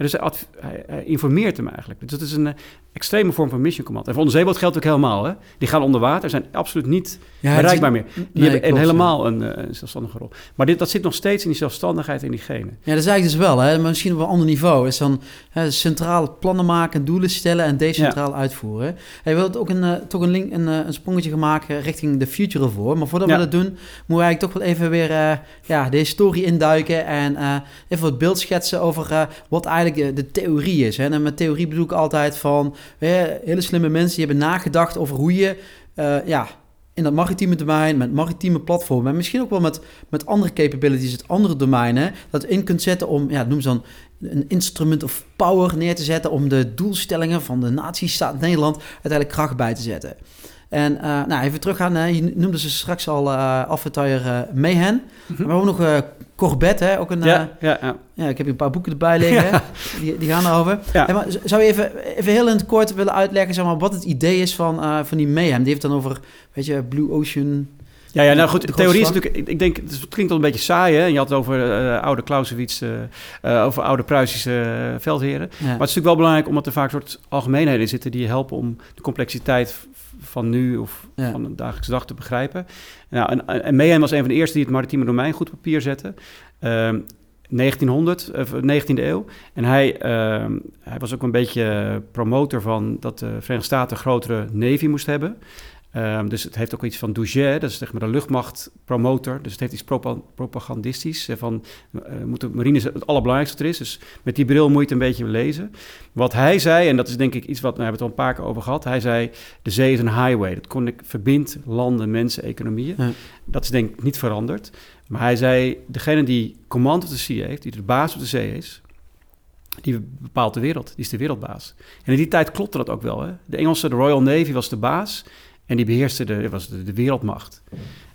Dus hij, hij, hij informeert hem eigenlijk. Dus dat is een uh, extreme vorm van mission command. En voor onze zeeboot geldt ook helemaal. Hè? Die gaan onder water, zijn absoluut niet ja, bereikbaar meer. Die nee, hebben klopt, helemaal ja. een, een, zelfstandige rol. Maar dit, dat zit nog steeds in die zelfstandigheid en die genen. Ja, dat is eigenlijk dus wel. Hè? Maar misschien op een ander niveau. Is dan hè, centraal plannen maken, doelen stellen en decentraal ja. uitvoeren. Hij wil ook een, uh, toch een, link, een, een sprongetje maken richting de future ervoor. Maar voordat we dat doen, moeten we eigenlijk toch wel even weer ja, de historie induiken. En even wat beeld schetsen over wat eigenlijk de, de theorie is. Hè? En met theorie bedoel ik altijd van hè, hele slimme mensen die hebben nagedacht over hoe je uh, ja, in dat maritieme domein, met maritieme platformen en misschien ook wel met, met andere capabilities, het andere domeinen, dat in kunt zetten om, ja, noem ze dan een instrument of power neer te zetten om de doelstellingen van de nazistaat Nederland uiteindelijk kracht bij te zetten. En uh, nou, even teruggaan, je noemde ze straks al uh, Alphatire uh, Mayhem. Mhm. Maar ook nog uh, Corbett, hè? Ook een, Ja, ja, ja. ja, ik heb hier een paar boeken erbij liggen. Die, die gaan erover. Hey, maar zou je even, even heel in het kort willen uitleggen zeg maar, wat het idee is van, van die Mayhem? Die heeft dan over, weet je, Blue Ocean. Ja, ja, nou goed, De theorie is natuurlijk... Ik, denk, het klinkt al een beetje saai, hè? En je had het over eh, oude Clausewitz, eh, eh, over oude Pruisische eh, veldheren. Ja. Maar het is natuurlijk wel belangrijk omdat er vaak soort algemeenheden in zitten... die helpen om de complexiteit van nu of Ja. van de dagelijkse dag te begrijpen. Nou, en, en Mayhem was een van de eerste die het maritieme domein goed op papier zette. Ehm 1900, of 19e eeuw. En hij, ehm, hij was ook een beetje promotor van dat de Verenigde Staten een grotere navy moest hebben. Ehm, dus het heeft ook iets van Douget, dat is zeg maar de luchtmachtpromotor. Dus het heeft iets propa- propagandistisch. Van, moet de marine is het allerbelangrijkste wat er is. Dus met die bril moet je het een beetje lezen. Wat hij zei, en dat is denk ik iets wat we hebben het al een paar keer over gehad. Hij zei, de zee is een highway. Dat kon ik verbindt landen, mensen, economieën. Ja. Dat is denk ik niet veranderd. Maar hij zei, degene die command of the sea heeft, die de baas op de zee is... Die bepaalt de wereld, die is de wereldbaas. En in die tijd klopte dat ook wel. Hè? De Engelse, de Royal Navy was de baas en die beheerste de, was de, de wereldmacht.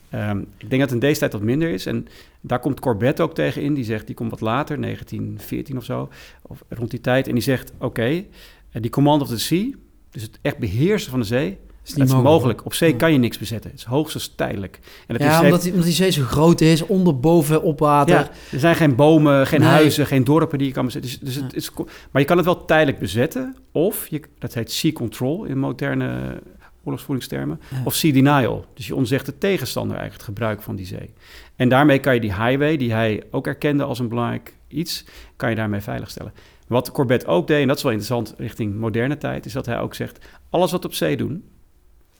Ehm, ik denk dat in deze tijd wat minder is. En daar komt Corbett ook tegen in. Die zegt, die komt wat later, 1914 of zo, of rond die tijd. En die zegt, oké, eh, die command of the sea, dus het echt beheersen van de zee, Is dat is mogelijk. Op zee kan je niks bezetten. Het is hoogstens tijdelijk. En dat is, Ja, omdat die, omdat die zee zo groot is, onder, boven, op water. ja, er zijn geen bomen, geen Nee. huizen, geen dorpen die je kan bezetten. Dus, dus Ja. het is, maar je kan het wel tijdelijk bezetten. Of, je, dat heet sea control in moderne oorlogsvoeringstermen. Ja. Of sea denial. Dus je ontzegt de tegenstander eigenlijk het gebruik van die zee. En daarmee kan je die highway, die hij ook erkende als een belangrijk iets, kan je daarmee veiligstellen. Wat Corbett ook deed, en dat is wel interessant richting moderne tijd, is dat hij ook zegt, alles wat op zee doen,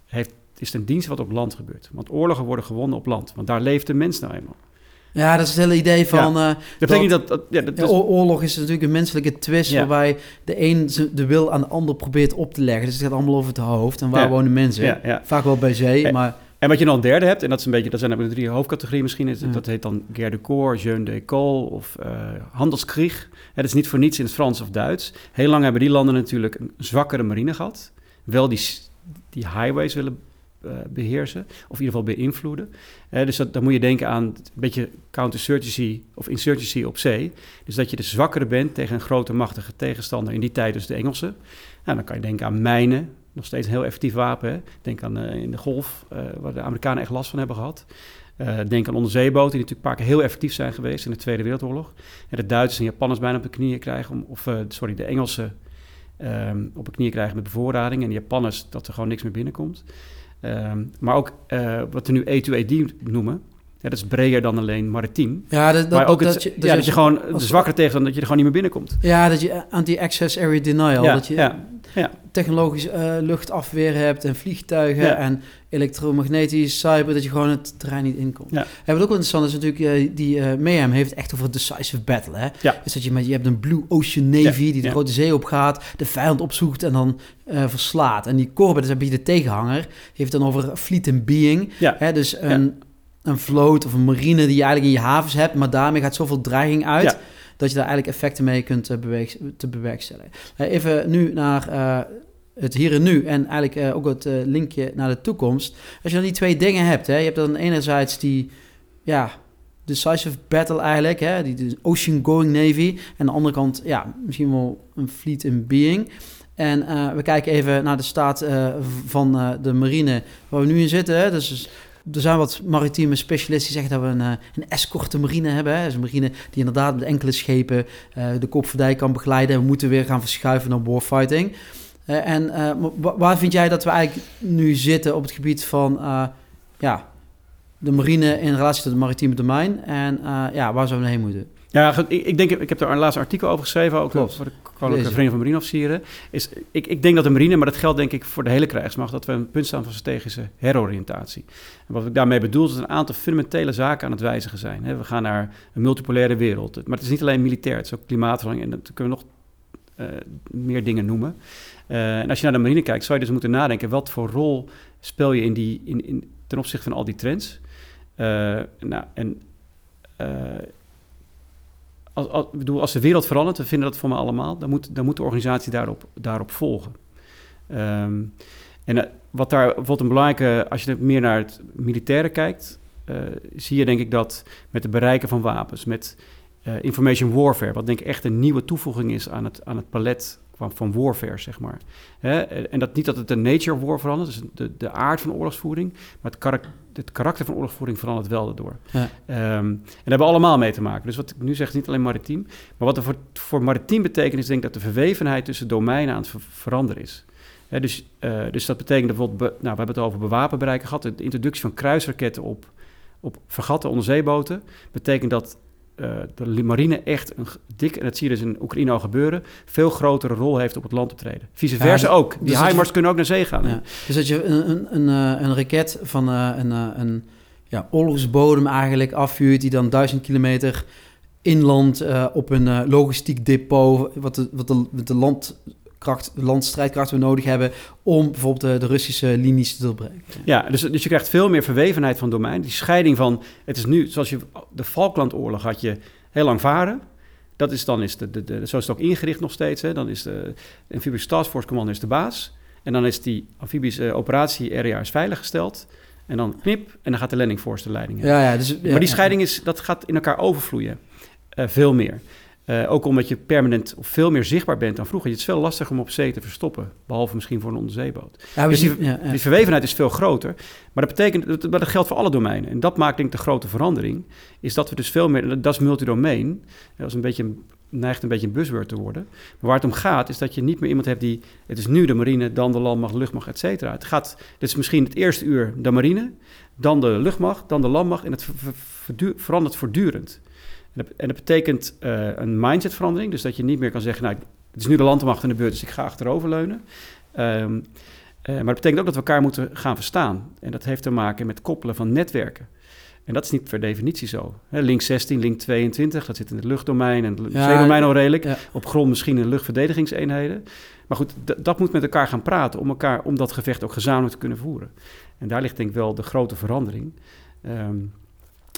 heeft, is ten dienste wat op land gebeurt. Want oorlogen worden gewonnen op land, want daar leeft de mens nou eenmaal. Ja, dat is het hele idee van... eh, Dat betekent niet dat... dat, ja, dat ja, is- oor- oorlog is natuurlijk een menselijke twist... Ja. waarbij de een de wil aan de ander probeert op te leggen. Dus het gaat allemaal over het hoofd. En waar Ja. wonen mensen? ja, ja. Vaak wel bij zee, Eh, maar... En wat je dan een derde hebt, en dat, is een beetje, dat zijn de drie hoofdcategorieën misschien, is, Ja. dat heet dan guerre de corps, jeune d'école of eh handelskrieg. Ja, dat is niet voor niets in het Frans of Duits. Heel lang hebben die landen natuurlijk een zwakkere marine gehad. Wel die, die highways willen eh, beheersen, of in ieder geval beïnvloeden. Eh, dus dan moet je denken aan een beetje counterinsurgency of insurgency op zee. Dus dat je de zwakkere bent tegen een grote machtige tegenstander, in die tijd dus de Engelsen. Nou, dan kan je denken aan mijnen, nog steeds een heel effectief wapen. Hè? Denk aan eh, in de golf, eh, waar de Amerikanen echt last van hebben gehad. Eh, denk aan onderzeeboten, die natuurlijk keer heel effectief zijn geweest in de Tweede Wereldoorlog. En de Duitsers en Japanners bijna op de knieën krijgen, om, of eh, sorry, de Engelsen ehm, op de knieën krijgen met bevoorrading. En de Japanners dat er gewoon niks meer binnenkomt. Ehm, maar ook eh, wat we nu A2AD noemen, ja, dat is breder dan alleen maritiem. Ja, dat, dat, maar ook dat, het, je, ja, dat je gewoon de zwakkere tegenstander, dat je er gewoon niet meer binnenkomt. Ja, dat je anti-access area denial... Ja, dat je ja, ja. technologisch eh, luchtafweer hebt en vliegtuigen... En elektromagnetisch, cyber... dat je gewoon het terrein niet inkomt. Ja. En wat ook wel interessant is natuurlijk... eh, die eh Mayhem heeft echt over decisive battle, hè? Ja. Dus dat je, met, je hebt een Blue Ocean Navy... Die de grote zee opgaat... de vijand opzoekt en dan verslaat. En die Corbett is een beetje de tegenhanger... heeft dan over fleet and being... Ja. Hè, dus een, een vloot of een marine die je eigenlijk in je havens hebt, maar daarmee gaat zoveel dreiging uit Ja. dat je daar eigenlijk effecten mee kunt eh, te bewerkstelligen. Eh, even nu naar eh, het hier en nu en eigenlijk ook het linkje naar de toekomst. Als je dan die twee dingen hebt, hè, je hebt dan enerzijds die, ja, decisive battle eigenlijk, hè, die, die ocean going navy, en aan de andere kant, ja, misschien wel een fleet in being. En we kijken even naar de staat van de marine waar we nu in zitten. Hè. Dus er zijn wat maritieme specialisten die zeggen dat we een, eh, een escorte marine hebben. Hè. Is een marine die inderdaad met enkele schepen eh, de koopvaardij kan begeleiden. En we moeten weer gaan verschuiven naar warfighting. Eh, en waar vind jij dat we eigenlijk nu zitten op het gebied van ja, de marine in relatie tot het maritieme domein? En ja, waar zouden we heen moeten? Ja, ik, ik denk, ik heb daar een laatste artikel over geschreven, ook Klopt. voor de Koninklijke. Vereniging van Marineofficieren. Is, ik, ik denk dat de marine, maar dat geldt denk ik voor de hele krijgsmacht, dat we een punt staan van strategische heroriëntatie. En wat ik daarmee bedoel, is dat er een aantal fundamentele zaken aan het wijzigen zijn. We gaan naar een multipolaire wereld. Maar het is niet alleen militair, het is ook klimaatverandering en dan kunnen we nog eh, meer dingen noemen. Eh, en als je naar de marine kijkt, zou je dus moeten nadenken, wat voor rol speel je in die, in, in, ten opzichte van al die trends? Eh, nou, en als, als, bedoel, als de wereld verandert, we vinden dat voor me allemaal, dan moet, dan moet de organisatie daarop, daarop volgen. Ehm, en eh, wat daar bijvoorbeeld een belangrijke, als je meer naar het militaire kijkt, eh, zie je denk ik dat met het bereiken van wapens, met information warfare, wat denk ik echt een nieuwe toevoeging is aan het, aan het palet van, van warfare, zeg maar. Hè? En dat niet dat het de nature of war verandert, dus de, de aard van oorlogsvoering, maar het, karak het karakter van oorlogsvoering verandert wel daardoor. Ja. Um, en daar hebben we allemaal mee te maken. Dus wat ik nu zeg is niet alleen maritiem, maar wat er voor, voor maritiem betekent is denk ik dat de verwevenheid tussen domeinen aan het veranderen is. dus, uh, dus dat betekent bijvoorbeeld, nou, we hebben het over bewapenbereiken gehad, de introductie van kruisraketten op, op vergatte onderzeeboten, betekent dat de marine echt een dik, en dat zie je dus in Oekraïne al gebeuren, veel grotere rol heeft op het land optreden. Vice versa ook. Die dus HIMARS kunnen ook naar zee gaan. Ja. Dus dat je een, een, een, eh, een raket van uh, een, een ja, oorlogsbodem eigenlijk afvuurt, die dan duizend kilometer inland uh, op een logistiek depot, wat de, wat de, de land kracht, landstrijdkracht we nodig hebben om bijvoorbeeld de, de, Russische linies te doorbreken. Ja, dus, dus je krijgt veel meer verwevenheid van domein. Die scheiding van, het is nu, zoals je de Falklandoorlog had je heel lang varen. Dat is dan is de, de, de, zo is het ook ingericht nog steeds. Hè. Dan is de Amphibious Task Force Command is de baas. En dan is die amfibische operatie area is veiliggesteld. En dan knip en dan gaat de landing force de leiding Ja, ja, dus, maar die scheiding is, dat gaat in elkaar overvloeien. Uh, veel meer. Uh, ook omdat je permanent of veel meer zichtbaar bent dan vroeger. Het is veel lastiger om op zee te verstoppen. Behalve misschien voor een onderzeeboot. Ja, dus die, ja, ja. die, verwevenheid is veel groter. Maar dat betekent, dat, dat geldt voor alle domeinen. En dat maakt denk ik de grote verandering. Is dat we dus veel meer, dat is multidomein. Dat is een beetje, neigt een beetje een buzzword te worden. Maar waar het om gaat, is dat je niet meer iemand hebt die... Het is nu de marine, dan de landmacht, luchtmacht, et cetera. Het gaat, dit is misschien het eerste uur de marine, dan de luchtmacht, dan de landmacht. En het verandert voortdurend. En dat betekent uh, een mindsetverandering. Dus dat je niet meer kan zeggen, nou, het is nu de landmacht in de beurt, dus ik ga achteroverleunen. Um, uh, maar dat betekent ook dat we elkaar moeten gaan verstaan. En dat heeft te maken met koppelen van netwerken. En dat is niet per definitie zo. He, link 16, link 22, dat zit in het luchtdomein en het ja, zeedomein al redelijk. Ja. Op grond misschien in luchtverdedigingseenheden. Maar goed, dat moet met elkaar gaan praten om, elkaar, om dat gevecht ook gezamenlijk te kunnen voeren. En daar ligt denk ik wel de grote verandering. Um,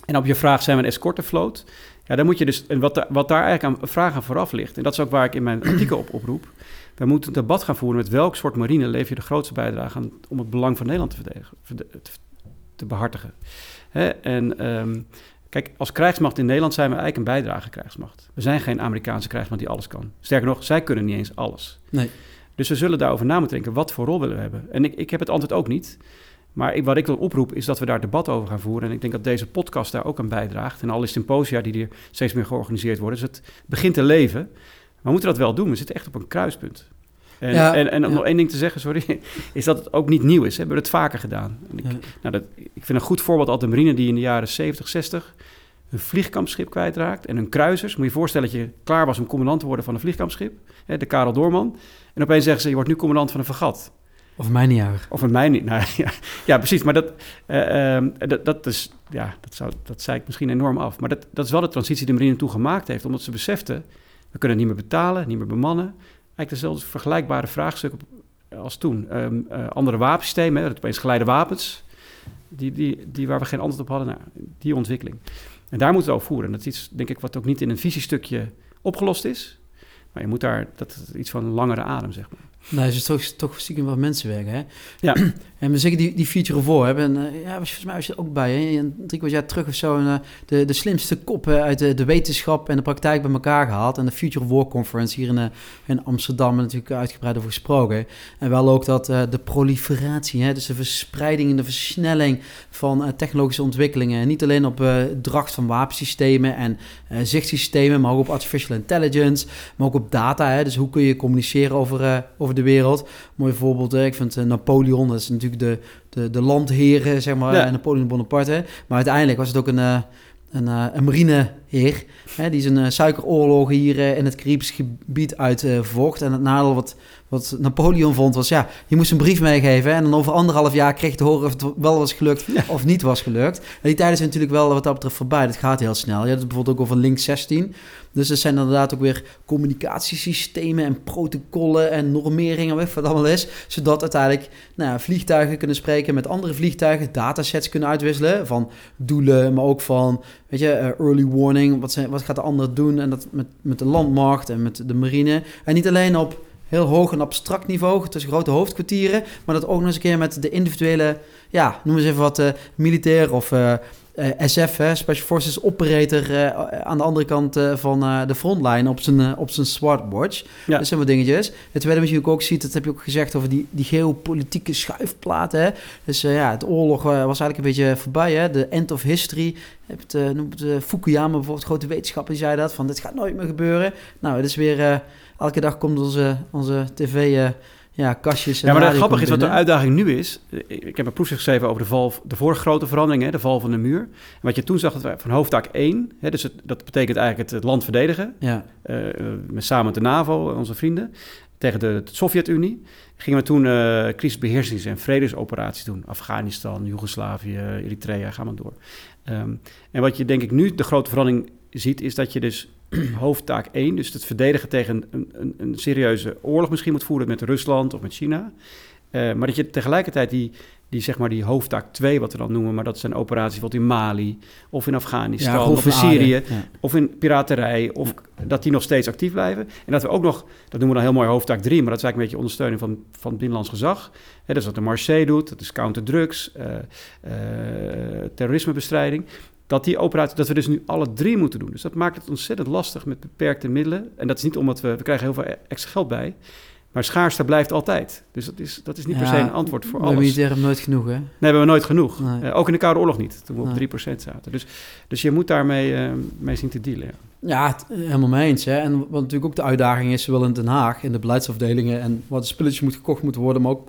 en op je vraag, zijn we een escortevloot? Ja, dan moet je dus, en wat, wat daar eigenlijk aan vragen vooraf ligt, en dat is ook waar ik in mijn artikel op oproep. We moeten een debat gaan voeren met welk soort marine lever je de grootste bijdrage aan om het belang van Nederland te, verdedigen, te, te behartigen. Hè? En um, kijk, als krijgsmacht in Nederland zijn we eigenlijk een bijdrage krijgsmacht. We zijn geen Amerikaanse krijgsmacht die alles kan. Sterker nog, zij kunnen niet eens alles. Nee. Dus we zullen daarover na moeten denken, wat voor rol willen we hebben? En ik, ik heb het antwoord ook niet. Maar ik, wat ik wil oproep is dat we daar debat over gaan voeren. En ik denk dat deze podcast daar ook aan bijdraagt. En alle symposia die er steeds meer georganiseerd worden. Dus het begint te leven. Maar we moeten dat wel doen. We zitten echt op een kruispunt. En, ja, en, en om nog één ding te zeggen, sorry, is dat het ook niet nieuw is. We hebben het vaker gedaan. Ik, ja. nou, dat, ik vind een goed voorbeeld altijd de marine die in de jaren 70, 60 een vliegkampschip kwijtraakt en hun kruisers. Moet je je voorstellen dat je klaar was om commandant te worden van een vliegkampschip, hè, de Karel Doorman. En opeens zeggen ze, je wordt nu commandant van een vergat. Of mij niet. Of met mij niet. Nou, ja, ja, precies. Maar dat, uh, um, dat, dat, is, ja, dat, zou, dat zei ik misschien enorm af. Maar dat, dat is wel de transitie die marine toe gemaakt heeft. Omdat ze beseften, we kunnen niet meer betalen, niet meer bemannen. Eigenlijk dezelfde vergelijkbare vraagstukken als toen. Um, uh, andere wapensystemen, dat opeens geleide wapens. Die, die, die waar we geen antwoord op hadden. Nou, die ontwikkeling. En daar moeten we over voeren. En dat is iets, denk ik, wat ook niet in een visiestukje opgelost is. Maar je moet daar, dat is iets van langere adem, zeg maar. Nee, het is toch, toch stiekem wat mensen werken, hè? Ja. En we zeggen die, die feature ervoor hebben. En, uh, ja, volgens mij was je er ook bij, hè? Drie kwart jaar terug of zo... Uh, de, de slimste koppen uit de, de wetenschap en de praktijk bij elkaar gehaald. En de Future of War Conference hier in, uh, in Amsterdam... natuurlijk uitgebreid over gesproken. En wel ook dat de proliferatie, hè? dus de verspreiding en de versnelling... van technologische ontwikkelingen. En niet alleen op dracht van wapensystemen en zichtsystemen... maar ook op artificial intelligence, maar ook op data. Hè? Dus hoe kun je communiceren over, over de wereld. Mooi voorbeeld, hè? ik vind Napoleon, dat is natuurlijk de, de, de landheren, zeg maar, Napoleon Bonaparte. Maar uiteindelijk was het ook een, uh, een, uh, een marineheer, hè, die zijn suikeroorlogen hier in het Caribisch gebied uitvocht. en het nadeel wat, wat Napoleon vond was, ja, je moest een brief meegeven en dan over anderhalf jaar kreeg je te horen of het wel was gelukt of niet was gelukt. En die tijden zijn natuurlijk wel wat dat betreft voorbij, dat gaat heel snel. Je hebt het bijvoorbeeld ook over Link 16. Dus er zijn inderdaad ook weer communicatiesystemen en protocollen en normeringen, weet wat allemaal is. Zodat uiteindelijk nou ja, vliegtuigen kunnen spreken met andere vliegtuigen, datasets kunnen uitwisselen van doelen, maar ook van, weet je, uh, early warning. Wat, zijn, wat gaat de ander doen? En dat met, met de landmacht en met de marine. En niet alleen op heel hoog en abstract niveau, tussen grote hoofdkwartieren, maar dat ook nog eens een keer met de individuele, ja, noem eens even wat, uh, militair of uh, SF, hè, Special Forces Operator, aan de andere kant van de frontline op zijn, op zijn smartwatch. Ja. Dat zijn wat dingetjes. Het tweede wat je ook ziet, dat heb je ook gezegd over die, die geopolitieke schuifplaten. Hè. Dus ja, het oorlog was eigenlijk een beetje voorbij, hè. de end of history. Het, noemt Fukuyama bijvoorbeeld, grote wetenschapper, die zei dat, van dit gaat nooit meer gebeuren. Nou, het is weer elke dag komt onze, onze tv... Uh, ja, kastjes. Ja, maar het grappige is wat de uitdaging nu is. Ik heb een proefschrift geschreven over de val, de vorige grote verandering, hè, de val van de muur. En wat je toen zag, dat we van hoofdtaak 1, hè, dus het, dat betekent eigenlijk het, land verdedigen. Ja. Uh, met samen met de NAVO, onze vrienden, tegen de, de Sovjet-Unie. Gingen we toen uh, crisisbeheersings- en vredesoperaties doen. Afghanistan, Joegoslavië, Eritrea, ga maar door. Um, en wat je denk ik nu de grote verandering ziet, is dat je dus hoofdtaak 1, dus het verdedigen tegen een, een, een, serieuze oorlog misschien moet voeren met Rusland of met China. Uh, maar dat je tegelijkertijd die, die, zeg maar die hoofdtaak 2, wat we dan noemen, maar dat zijn operaties wat in Mali of in Afghanistan of in Syrië of in piraterij, of dat die nog steeds actief blijven. En dat we ook nog, dat noemen we dan heel mooi hoofdtaak 3, maar dat is eigenlijk een beetje ondersteuning van, van het binnenlands gezag. Dat is wat de Marseille doet, dat is counterdrugs, uh, uh, terrorismebestrijding dat die operatie, dat we dus nu alle drie moeten doen. Dus dat maakt het ontzettend lastig met beperkte middelen. En dat is niet omdat we, we krijgen heel veel extra geld bij. Maar schaarste blijft altijd. Dus dat is, dat is niet per se een antwoord voor alles. We hebben nooit genoeg, hè? Nee, we hebben nooit genoeg. Uh, ook in de Koude Oorlog niet, toen we op 3% zaten. Dus, dus je moet daarmee uh, mee zien te dealen. Ja, ja helemaal mee eens. Hè? En wat natuurlijk ook de uitdaging is, zowel in Den Haag, in de beleidsafdelingen... en wat de spulletjes moet gekocht moeten worden... maar ook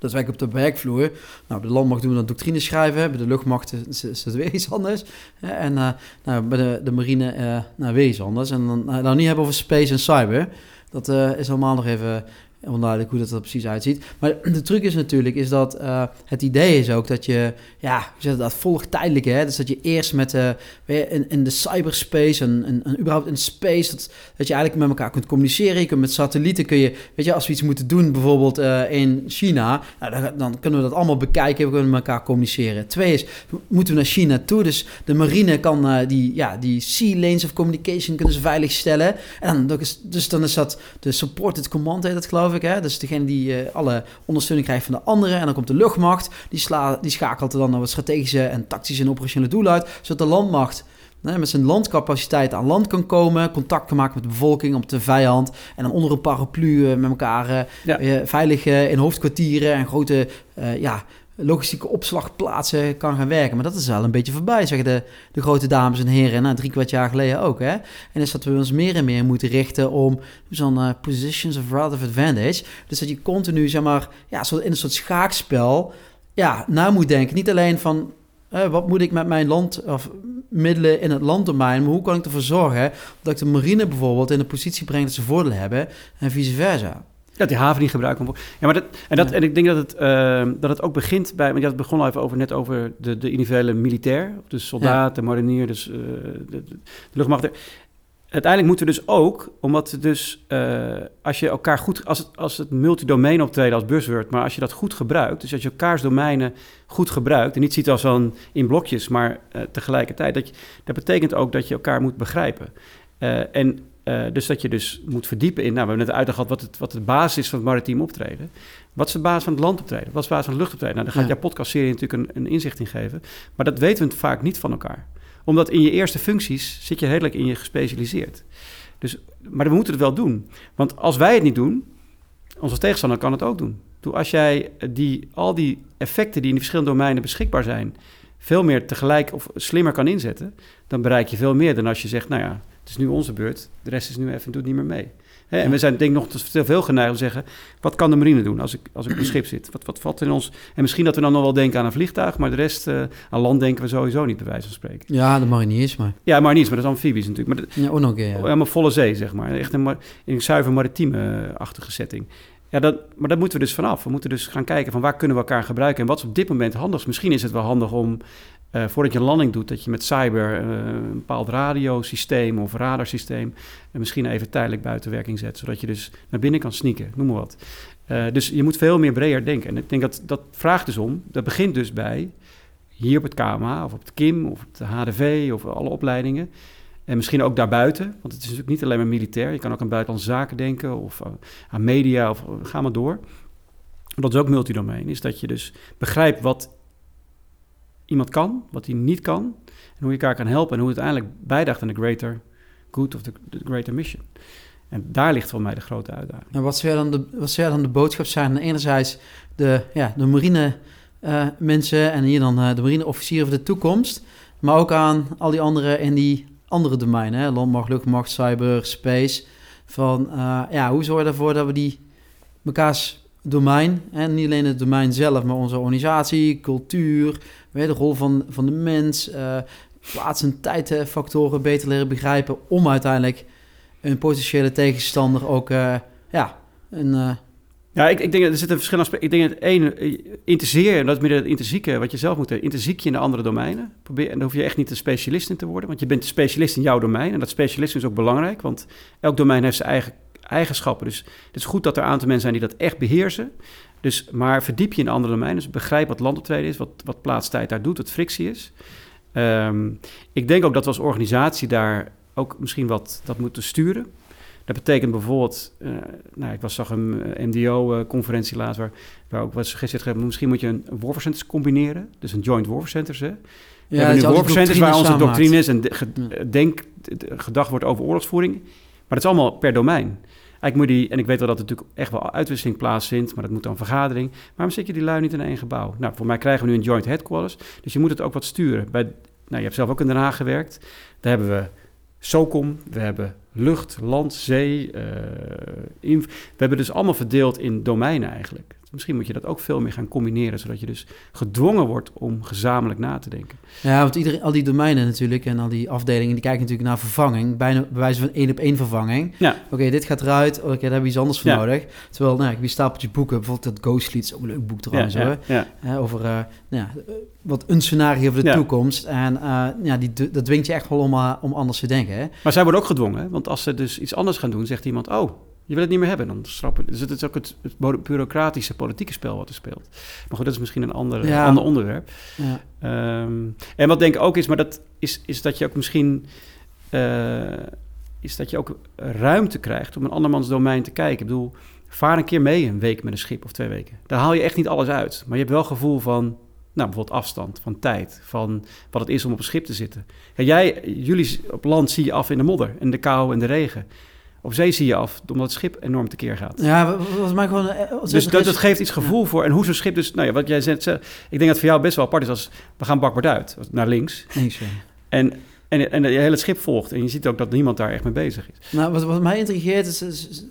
dat werkt op de werkvloer. Nou, de landmacht doen we dan doctrine schrijven. Bij de luchtmacht is, het weer iets anders. En uh, nou, bij de, de marine uh, nou, weer iets anders. En dan nou, niet hebben over space en cyber. Dat uh, is allemaal nog even onduidelijk hoe dat er precies uitziet. Maar de truc is natuurlijk is dat uh, het idee is ook dat je, ja, je dat volgt tijdelijk, hè. Dus dat je eerst met uh, in, in de cyberspace en, überhaupt in space, dat, dat je eigenlijk met elkaar kunt communiceren. Je kunt met satellieten, kun je, weet je, als we iets moeten doen, bijvoorbeeld uh, in China, nou, dan, dan, kunnen we dat allemaal bekijken, we kunnen met elkaar communiceren. Twee is, moeten we naar China toe, dus de marine kan die, ja, die sea lanes of communication kunnen ze veilig stellen. En dan, dus dan is dat de supported command, heet dat geloof ik. Hè? Dus degene die uh, alle ondersteuning krijgt van de anderen. En dan komt de luchtmacht. Die, sla, die schakelt er dan naar wat strategische en tactische en operationele doelen uit. Zodat de landmacht hè, met zijn landcapaciteit aan land kan komen. Contact kan maken met de bevolking, op de vijand. En dan onder een paraplu uh, met elkaar ja. veilig in hoofdkwartieren en grote ja, logistieke opslagplaatsen kan gaan werken. Maar dat is wel een beetje voorbij, zeggen de, de grote dames en heren. Nou, drie kwart jaar geleden ook. Hè? En is dat we ons meer en meer moeten richten om zo'n uh, positions of relative advantage. Dus dat je continu, zeg maar, ja, in een soort schaakspel ja, na moet denken. Niet alleen van uh, wat moet ik met mijn land of middelen in het landdomein, maar hoe kan ik ervoor zorgen dat ik de marine bijvoorbeeld in de positie breng dat ze voordeel hebben en vice versa. Dat die haven niet gebruikt kan worden. Ja, maar dat, en, dat, en ik denk dat het, uh, dat het ook begint bij... Want je had het begon al even over, net over de, de individuele militair. Dus soldaat, de marinier, dus uh, de, de, luchtmacht. Uiteindelijk moeten we dus ook, omdat dus uh, als je elkaar goed... Als het, als het multidomein optreden als buzzword, maar als je dat goed gebruikt... Dus als je elkaars domeinen goed gebruikt en niet ziet als dan in blokjes, maar tegelijkertijd... Dat, je, dat betekent ook dat je elkaar moet begrijpen. en uh, dus dat je dus moet verdiepen in, nou, we hebben net uitgehad wat, het, wat de basis is van het maritiem optreden. Wat is de basis van het landoptreden? Wat is de basis van het luchtoptreden? Nou, daar gaat ja. jouw podcastserie natuurlijk een, een, inzicht in geven. Maar dat weten we vaak niet van elkaar. Omdat in je eerste functies zit je redelijk in je gespecialiseerd. Dus, maar we moeten het wel doen. Want als wij het niet doen, onze tegenstander kan het ook doen. Toen als jij die, al die effecten die in die verschillende domeinen beschikbaar zijn, veel meer tegelijk of slimmer kan inzetten, dan bereik je veel meer dan als je zegt, nou ja, is nu onze beurt. De rest is nu even, doet niet meer mee. Hè? En we zijn denk ik nog te veel geneigd om te zeggen... wat kan de marine doen als ik, als ik op een schip zit? Wat, wat valt in ons... En misschien dat we dan nog wel denken aan een vliegtuig... maar de rest, uh, aan land denken we sowieso niet, bij wijze van spreken. Ja, de mariniers maar. Ja, mariniers, maar dat is amfibisch natuurlijk. Maar ja, ook nog een ja. maar volle zee, zeg maar. Echt een, een zuiver maritieme-achtige setting. Ja, dat, maar daar moeten we dus vanaf. We moeten dus gaan kijken van waar kunnen we elkaar gebruiken... en wat is op dit moment handig. Misschien is het wel handig om uh, voordat je een landing doet, dat je met cyber uh, een bepaald radiosysteem of radarsysteem uh, misschien even tijdelijk buiten werking zet, zodat je dus naar binnen kan sneaken, noem maar wat. dus je moet veel meer breder denken. En ik denk dat dat vraagt dus om, dat begint dus bij hier op het KMA of op het KIM of op de HDV of alle opleidingen. En misschien ook daarbuiten, want het is natuurlijk niet alleen maar militair. Je kan ook aan buitenlandse zaken denken of aan media of ga maar door. Dat is ook multidomein, is dat je dus begrijpt wat iemand kan, wat hij niet kan. En hoe je elkaar kan helpen en hoe het uiteindelijk bijdraagt aan de greater good of the, greater mission. En daar ligt voor mij de grote uitdaging. En wat zou dan de, wat dan de boodschap zijn? Enerzijds de, ja, de marine uh, mensen en hier dan uh, de marineofficieren van de toekomst. Maar ook aan al die anderen in die andere domeinen. Hè? Landmacht, luchtmacht, cyber, space. Van uh, ja, hoe zorgen we ervoor dat we die mekaars domein, en niet alleen het domein zelf, maar onze organisatie, cultuur, de rol van, van de mens, plaats- en tijdfactoren beter leren begrijpen om uiteindelijk een potentiële tegenstander ook uh, ja, een... Uh... ja, ik, ik denk dat er zit een verschil aspect. Ik denk dat één, eh, interseer, en dat is meer het intrinsieke wat je zelf moet hebben. Interziek je in de andere domeinen. Probeer, en dan hoef je echt niet een specialist in te worden, want je bent specialist in jouw domein. En dat specialisme is ook belangrijk, want elk domein heeft zijn eigen eigenschappen. Dus het is goed dat er een aantal mensen zijn die dat echt beheersen. Dus, maar verdiep je in andere domeinen. Dus begrijp wat landoptreden is, wat, wat plaatstijd daar doet, wat frictie is. Um, ik denk ook dat we als organisatie daar ook misschien wat dat moeten sturen. Dat betekent bijvoorbeeld, uh, nou, ik was, zag een eh, MDO-conferentie laatst waar, waar ook wat suggestie werd misschien moet je een warfare combineren, dus een joint warfare centers. Hè. Ja, we hebben nu warfare centers waar onze doctrines en de, denk, gedacht wordt over oorlogsvoering, maar dat is allemaal per domein. Eigenlijk moet die, en ik weet wel dat er natuurlijk echt wel uitwisseling plaatsvindt, maar dat moet dan vergadering. Waarom zit je die lui niet in één gebouw? Nou, voor mij krijgen we nu een joint headquarters, dus je moet het ook wat sturen. Bij, nou, je hebt zelf ook in Den Haag gewerkt. Daar hebben we SOCOM, we hebben lucht, land, zee. Uh, we hebben dus allemaal verdeeld in domeinen eigenlijk. Misschien moet je dat ook veel meer gaan combineren, zodat je dus gedwongen wordt om gezamenlijk na te denken. Ja, want iedereen, al die domeinen natuurlijk en al die afdelingen, die kijken natuurlijk naar vervanging, bijna bij wijze van één op één vervanging. Ja. Oké, dit gaat eruit, oké, daar hebben we iets anders voor nodig. Terwijl, nou, ik heb een stapeltje boeken, bijvoorbeeld dat Ghostlead is ook een leuk boek trouwens, ja, ja, ja. over uh, nou, wat een scenario voor de toekomst. En uh, ja, die, dat dwingt je echt wel om, uh, om anders te denken. Hè? Maar zij worden ook gedwongen, want als ze dus iets anders gaan doen, zegt iemand, oh, je wil het niet meer hebben, dan schrappen. Dus het is ook het, het bureaucratische politieke spel wat er speelt. Maar goed, dat is misschien een ander, ander onderwerp. Ja. Um, en wat denk ik ook is, maar dat is, is dat je ook misschien... Uh, is dat je ook ruimte krijgt om een andermans domein te kijken. Ik bedoel, vaar een keer mee een week met een schip of twee weken. Daar haal je echt niet alles uit. Maar je hebt wel gevoel van, nou, bijvoorbeeld afstand, van tijd, van wat het is om op een schip te zitten. Jij, jullie op land zie je af in de modder en de kou en de regen. Op zee zie je af, omdat het schip enorm tekeer gaat. Ja, was mij gewoon... Eh, dus dat, dat geeft iets gevoel voor. En hoe zo'n schip dus... Nou ja, wat jij zegt... Ik denk dat voor jou best wel apart is als... We gaan bakbaard uit, naar links. links ja. En en, en je hele schip volgt. En je ziet ook dat niemand daar echt mee bezig is. Nou, wat, wat mij intrigeert is... is,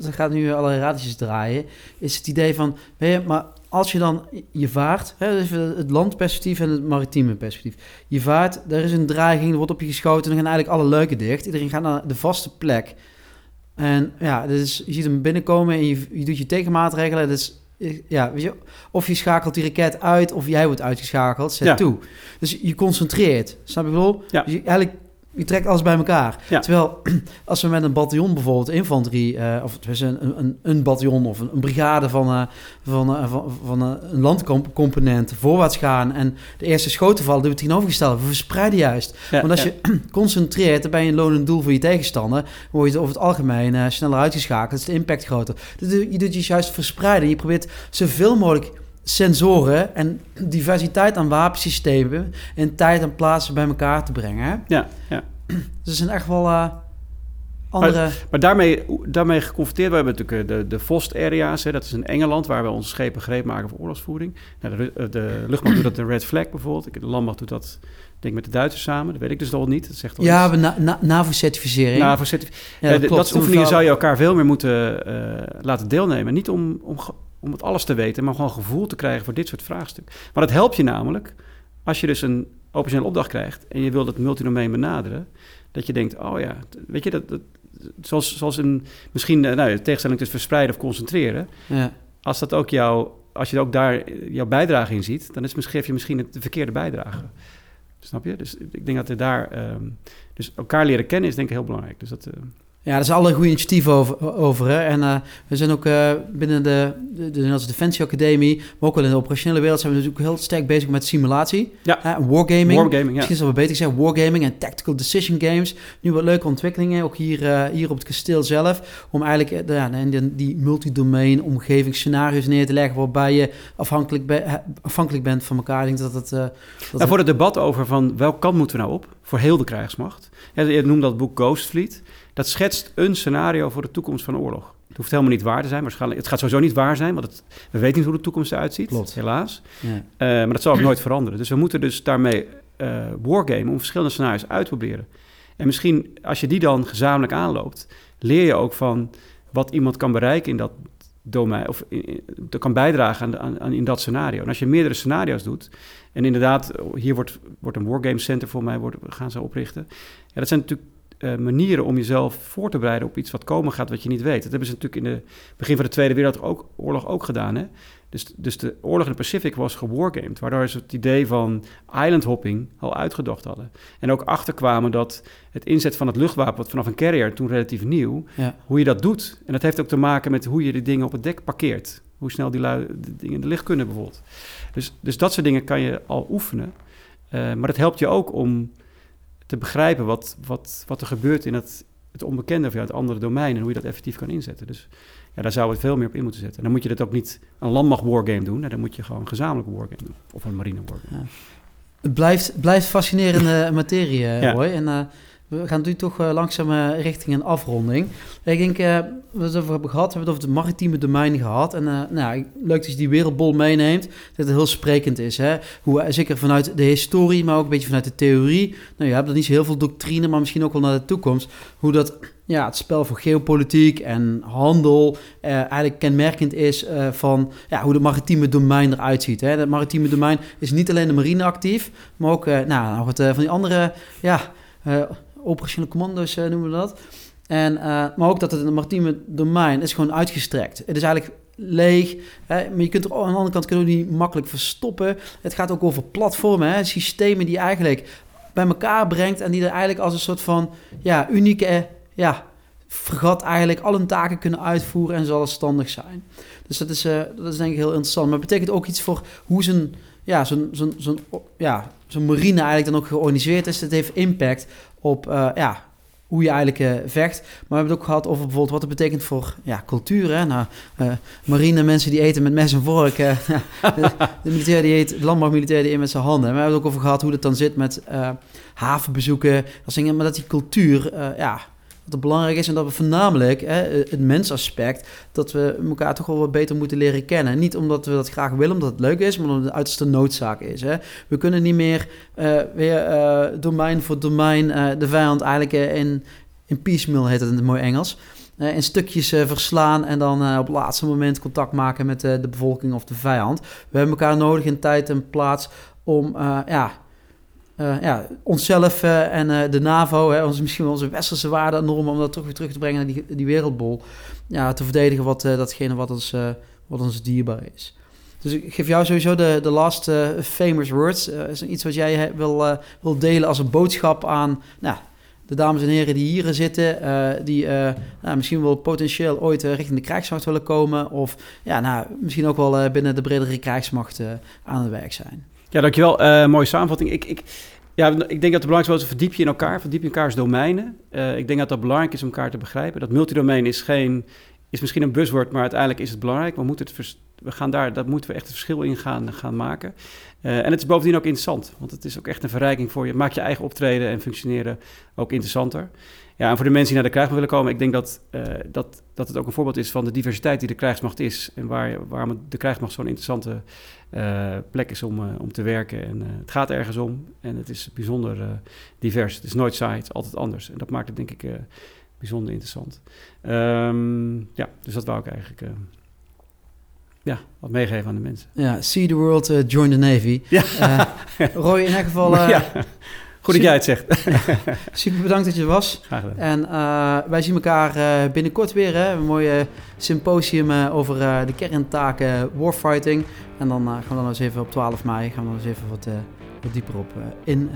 ze gaat nu allerlei raadjes draaien. Is het idee van... Weet je, maar als je dan je vaart, hè, dus het landperspectief en het maritieme perspectief. Je vaart, er is een dreiging, er wordt op je geschoten, dan gaan eigenlijk alle leuken dicht. Iedereen gaat naar de vaste plek. En ja, dus je ziet hem binnenkomen en je, je doet je tegenmaatregelen. Dus ja, weet je, of je schakelt die raket uit of jij wordt uitgeschakeld, zet toe. Dus je concentreert, snap je wel? Ja. Dus je, eigenlijk je trekt alles bij elkaar. Terwijl als we met een bataljon bijvoorbeeld infanterie, uh, of een, een, een bataljon of een, een brigade van, uh, van, uh, van, van een landcomponent voorwaarts gaan en de eerste schoten vallen, doen we het tegenovergestelde. We verspreiden juist. Want als je concentreert, dan ben je een lonend doel voor je tegenstander, dan word je over het algemeen sneller uitgeschakeld, is de impact groter. Dus je doet je juist verspreiden. Je probeert zoveel mogelijk sensoren en diversiteit aan wapensystemen en tijd en plaatsen bij elkaar te brengen. Ja, ja. Dus zijn echt wel uh, andere... Maar, maar, daarmee, daarmee geconfronteerd, we hebben natuurlijk eh, de, de VOST-area's, dat is in Engeland, waar we onze schepen gereed maken voor oorlogsvoering. Nou, de, eh, de, luchtmacht doet dat de Red Flag bijvoorbeeld, de landmacht doet dat denk met de Duitsers samen, dat weet ik dus nog niet. Dat zegt ja, we na, na, NAVO-certificering. NAVO-certificering. Ja, dat, oefeningen zou je elkaar veel meer moeten uh, laten deelnemen. Niet om, om om het alles te weten, maar gewoon gevoel te krijgen voor dit soort vraagstukken. Maar dat helpt je namelijk als je dus een operationele opdracht krijgt en je wilt het multidomein benaderen, dat je denkt, oh ja, weet je, dat, dat zoals, zoals een, misschien, eh, nou, de tegenstelling tussen verspreiden of concentreren, ja. als dat ook jou, als je ook daar jouw bijdrage in ziet, dan is misschien, geef je misschien de verkeerde bijdrage. Snap je? Dus ik denk dat er daar, um, dus elkaar leren kennen is denk ik heel belangrijk. Dus dat, uh, Ja, er is alle goede initiatieven over. over hè. En uh, we zijn ook uh, binnen de, de, de Nederlandse Defensie Academie, maar ook wel in de operationele wereld, zijn we natuurlijk heel sterk bezig met simulatie. Ja. Wargaming. Wargaming, ja. Misschien is we beter zeggen, wargaming en tactical decision games. Nu wat leuke ontwikkelingen, ook hier, hier op het kasteel zelf, om eigenlijk ja, die, die multidomain omgevingsscenario's neer te leggen, waarbij je afhankelijk, be afhankelijk bent van elkaar. Ik denk dat het... Dat nou, voor het debat over van welk kant moeten we nou op, voor heel de krijgsmacht. Ja, je noemt dat boek Ghost Fleet dat schetst een scenario voor de toekomst van oorlog. Het hoeft helemaal niet waar te zijn. Waarschijnlijk, het gaat sowieso niet waar zijn, want het, we weten niet hoe de toekomst eruit ziet. Klopt. Helaas. Ja. Uh, maar dat zal ook nooit veranderen. Dus we moeten dus daarmee uh, wargamen om verschillende scenario's uit te proberen. En misschien als je die dan gezamenlijk aanloopt, leer je ook van wat iemand kan bereiken in dat domein, of dat kan bijdragen aan, aan, in dat scenario. En als je meerdere scenario's doet, en inderdaad, hier wordt, wordt een wargame center voor mij, wordt, gaan ze oprichten. Ja, dat zijn natuurlijk uh, manieren om jezelf voor te bereiden op iets wat komen gaat wat je niet weet. Dat hebben ze natuurlijk in het begin van de Tweede Wereldoorlog ook gedaan. Hè? Dus, dus de oorlog in de Pacific was gewargamed, waardoor ze het idee van island hopping al uitgedacht hadden. En ook achterkwamen dat het inzet van het luchtwapen, wat vanaf een carrier toen relatief nieuw, ja. hoe je dat doet. En dat heeft ook te maken met hoe je de dingen op het dek parkeert. Hoe snel die lui, de dingen in de licht kunnen bijvoorbeeld. Dus, dus dat soort dingen kan je al oefenen. Uh, maar dat helpt je ook om te begrijpen wat, wat, wat er gebeurt in het, het onbekende of ja, het andere domein en hoe je dat effectief kan inzetten. Dus ja, daar zou het veel meer op in moeten zetten. En dan moet je dat ook niet een landmacht wargame doen, dan moet je gewoon een gezamenlijke wargame doen. Of een marine wargame. Ja. Het blijft, blijft fascinerende materie, Ja. Roy. En uh, we gaan nu toch uh, langzaam uh, richting een afronding. Ik denk, uh, we het over hebben gehad, we hebben het over het maritieme domein gehad. En nou, leuk dat je die wereldbol meeneemt, dat het heel sprekend is. Hè? Hoe, zeker vanuit de historie, maar ook een beetje vanuit de theorie. Nou, je hebt niet zo heel veel doctrine, maar misschien ook wel naar de toekomst. Hoe dat ja, het spel voor geopolitiek en handel eigenlijk kenmerkend is van ja, hoe het maritieme domein eruit ziet. Het maritieme domein is niet alleen de marine actief, maar ook nou, wat van die andere... Ja, operationele commando's uh, noemen we dat. En, uh, maar ook dat het maritieme domein is gewoon uitgestrekt. Het is eigenlijk leeg, hè, maar je kunt er aan de andere kant kun je niet makkelijk verstoppen. Het gaat ook over platformen, hè, systemen die eigenlijk bij elkaar brengt en die er eigenlijk als een soort van ja, unieke ja, vergat eigenlijk al hun taken kunnen uitvoeren en zelfstandig zijn. Dus dat is, uh, dat is denk ik heel interessant. Maar het betekent ook iets voor hoe zijn ja, zo'n zo'n ja, zo'n marine eigenlijk dan ook georganiseerd is. Het heeft impact op uh, ja, hoe je eigenlijk uh, vecht. Maar we hebben het ook gehad over bijvoorbeeld wat het betekent voor ja, cultuur. Hè? Nou, uh, marine mensen die eten met mes en vork. de, de militair die eet, landbouwmilitair die eet met zijn handen. Maar we hebben het ook over gehad hoe het dan zit met havenbezoeken. Dat dingen, maar dat die cultuur, ja, dat het belangrijk is en dat we voornamelijk hè, het mensaspect, dat we elkaar toch wel wat beter moeten leren kennen. Niet omdat we dat graag willen, omdat het leuk is, maar omdat het uiterste noodzaak is. Hè. We kunnen niet meer uh, weer uh, domein voor domein uh, de vijand eigenlijk in, in piecemeal, heet het in het mooi Engels. in stukjes verslaan en dan op het laatste moment contact maken met de bevolking of de vijand. We hebben elkaar nodig in tijd en plaats om ja, ja, onszelf uh, en uh, de NAVO, hè, ons, misschien wel onze westerse waarden en normen, om dat toch weer terug te brengen naar die, die wereldbol. Ja, te verdedigen wat, datgene wat ons, wat ons dierbaar is. Dus ik geef jou sowieso de, de last famous words. is iets wat jij wil, wil delen als een boodschap aan nou, de dames en heren die hier zitten, die nou, misschien wel potentieel ooit richting de krijgsmacht willen komen, of ja, nou, misschien ook wel binnen de bredere krijgsmacht aan het werk zijn. Ja, dankjewel. Mooie samenvatting. Ik, ik, ja, ik denk dat het belangrijk is, verdiep je in elkaar, verdiep je elkaars domeinen. Uh, ik denk dat dat belangrijk is om elkaar te begrijpen. Dat multidomein is, geen, is misschien een buzzword, maar uiteindelijk is het belangrijk. We moeten het we gaan daar, dat moeten we echt het verschil in gaan, gaan maken. Uh, en het is bovendien ook interessant, want het is ook echt een verrijking voor je. Maak je eigen optreden en functioneren ook interessanter. Ja, en voor de mensen die naar de krijgsmacht willen komen, ik denk dat, uh, dat, dat het ook een voorbeeld is van de diversiteit die de krijgsmacht is. En waar, waarom de krijgsmacht zo'n interessante uh, plek is om, uh, om te werken. En het gaat ergens om en het is bijzonder divers. Het is nooit saai, het is altijd anders. En dat maakt het denk ik bijzonder interessant. Um, ja, dus dat wou ik eigenlijk ja, wat meegeven aan de mensen. Ja, see the world, uh, join the Navy. Ja. Uh, Roy, in elk geval... Uh, ja. Goed dat jij het zegt. super bedankt dat je er was. Graag gedaan. En eh, wij zien elkaar eh, binnenkort weer. Hè? Een mooie symposium eh, over de kerntaken warfighting. En dan gaan we dan eens even op 12 mei gaan we dan eens even wat, wat dieper op in.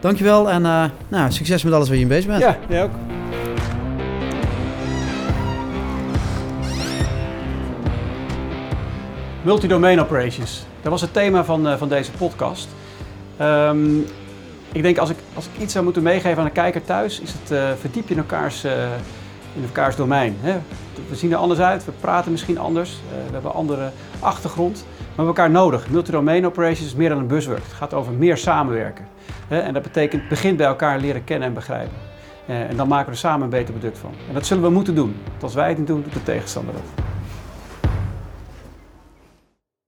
dankjewel en nou, succes met alles waar je in bezig bent. Ja, jij ook. Multidomain operations. Dat was het thema van, van deze podcast. Um, ik denk als ik, als ik iets zou moeten meegeven aan de kijker thuis, is het uh, verdiep je in elkaars, uh, in elkaars domein. Hè? We zien er anders uit, we praten misschien anders, we hebben een andere achtergrond. Maar we hebben elkaar nodig. Multi-domain operations is meer dan een buzzword. Het gaat over meer samenwerken. Hè? En dat betekent begin bij elkaar leren kennen en begrijpen. en dan maken we er samen een beter product van. En dat zullen we moeten doen. Want als wij het niet doen, doet de tegenstander dat.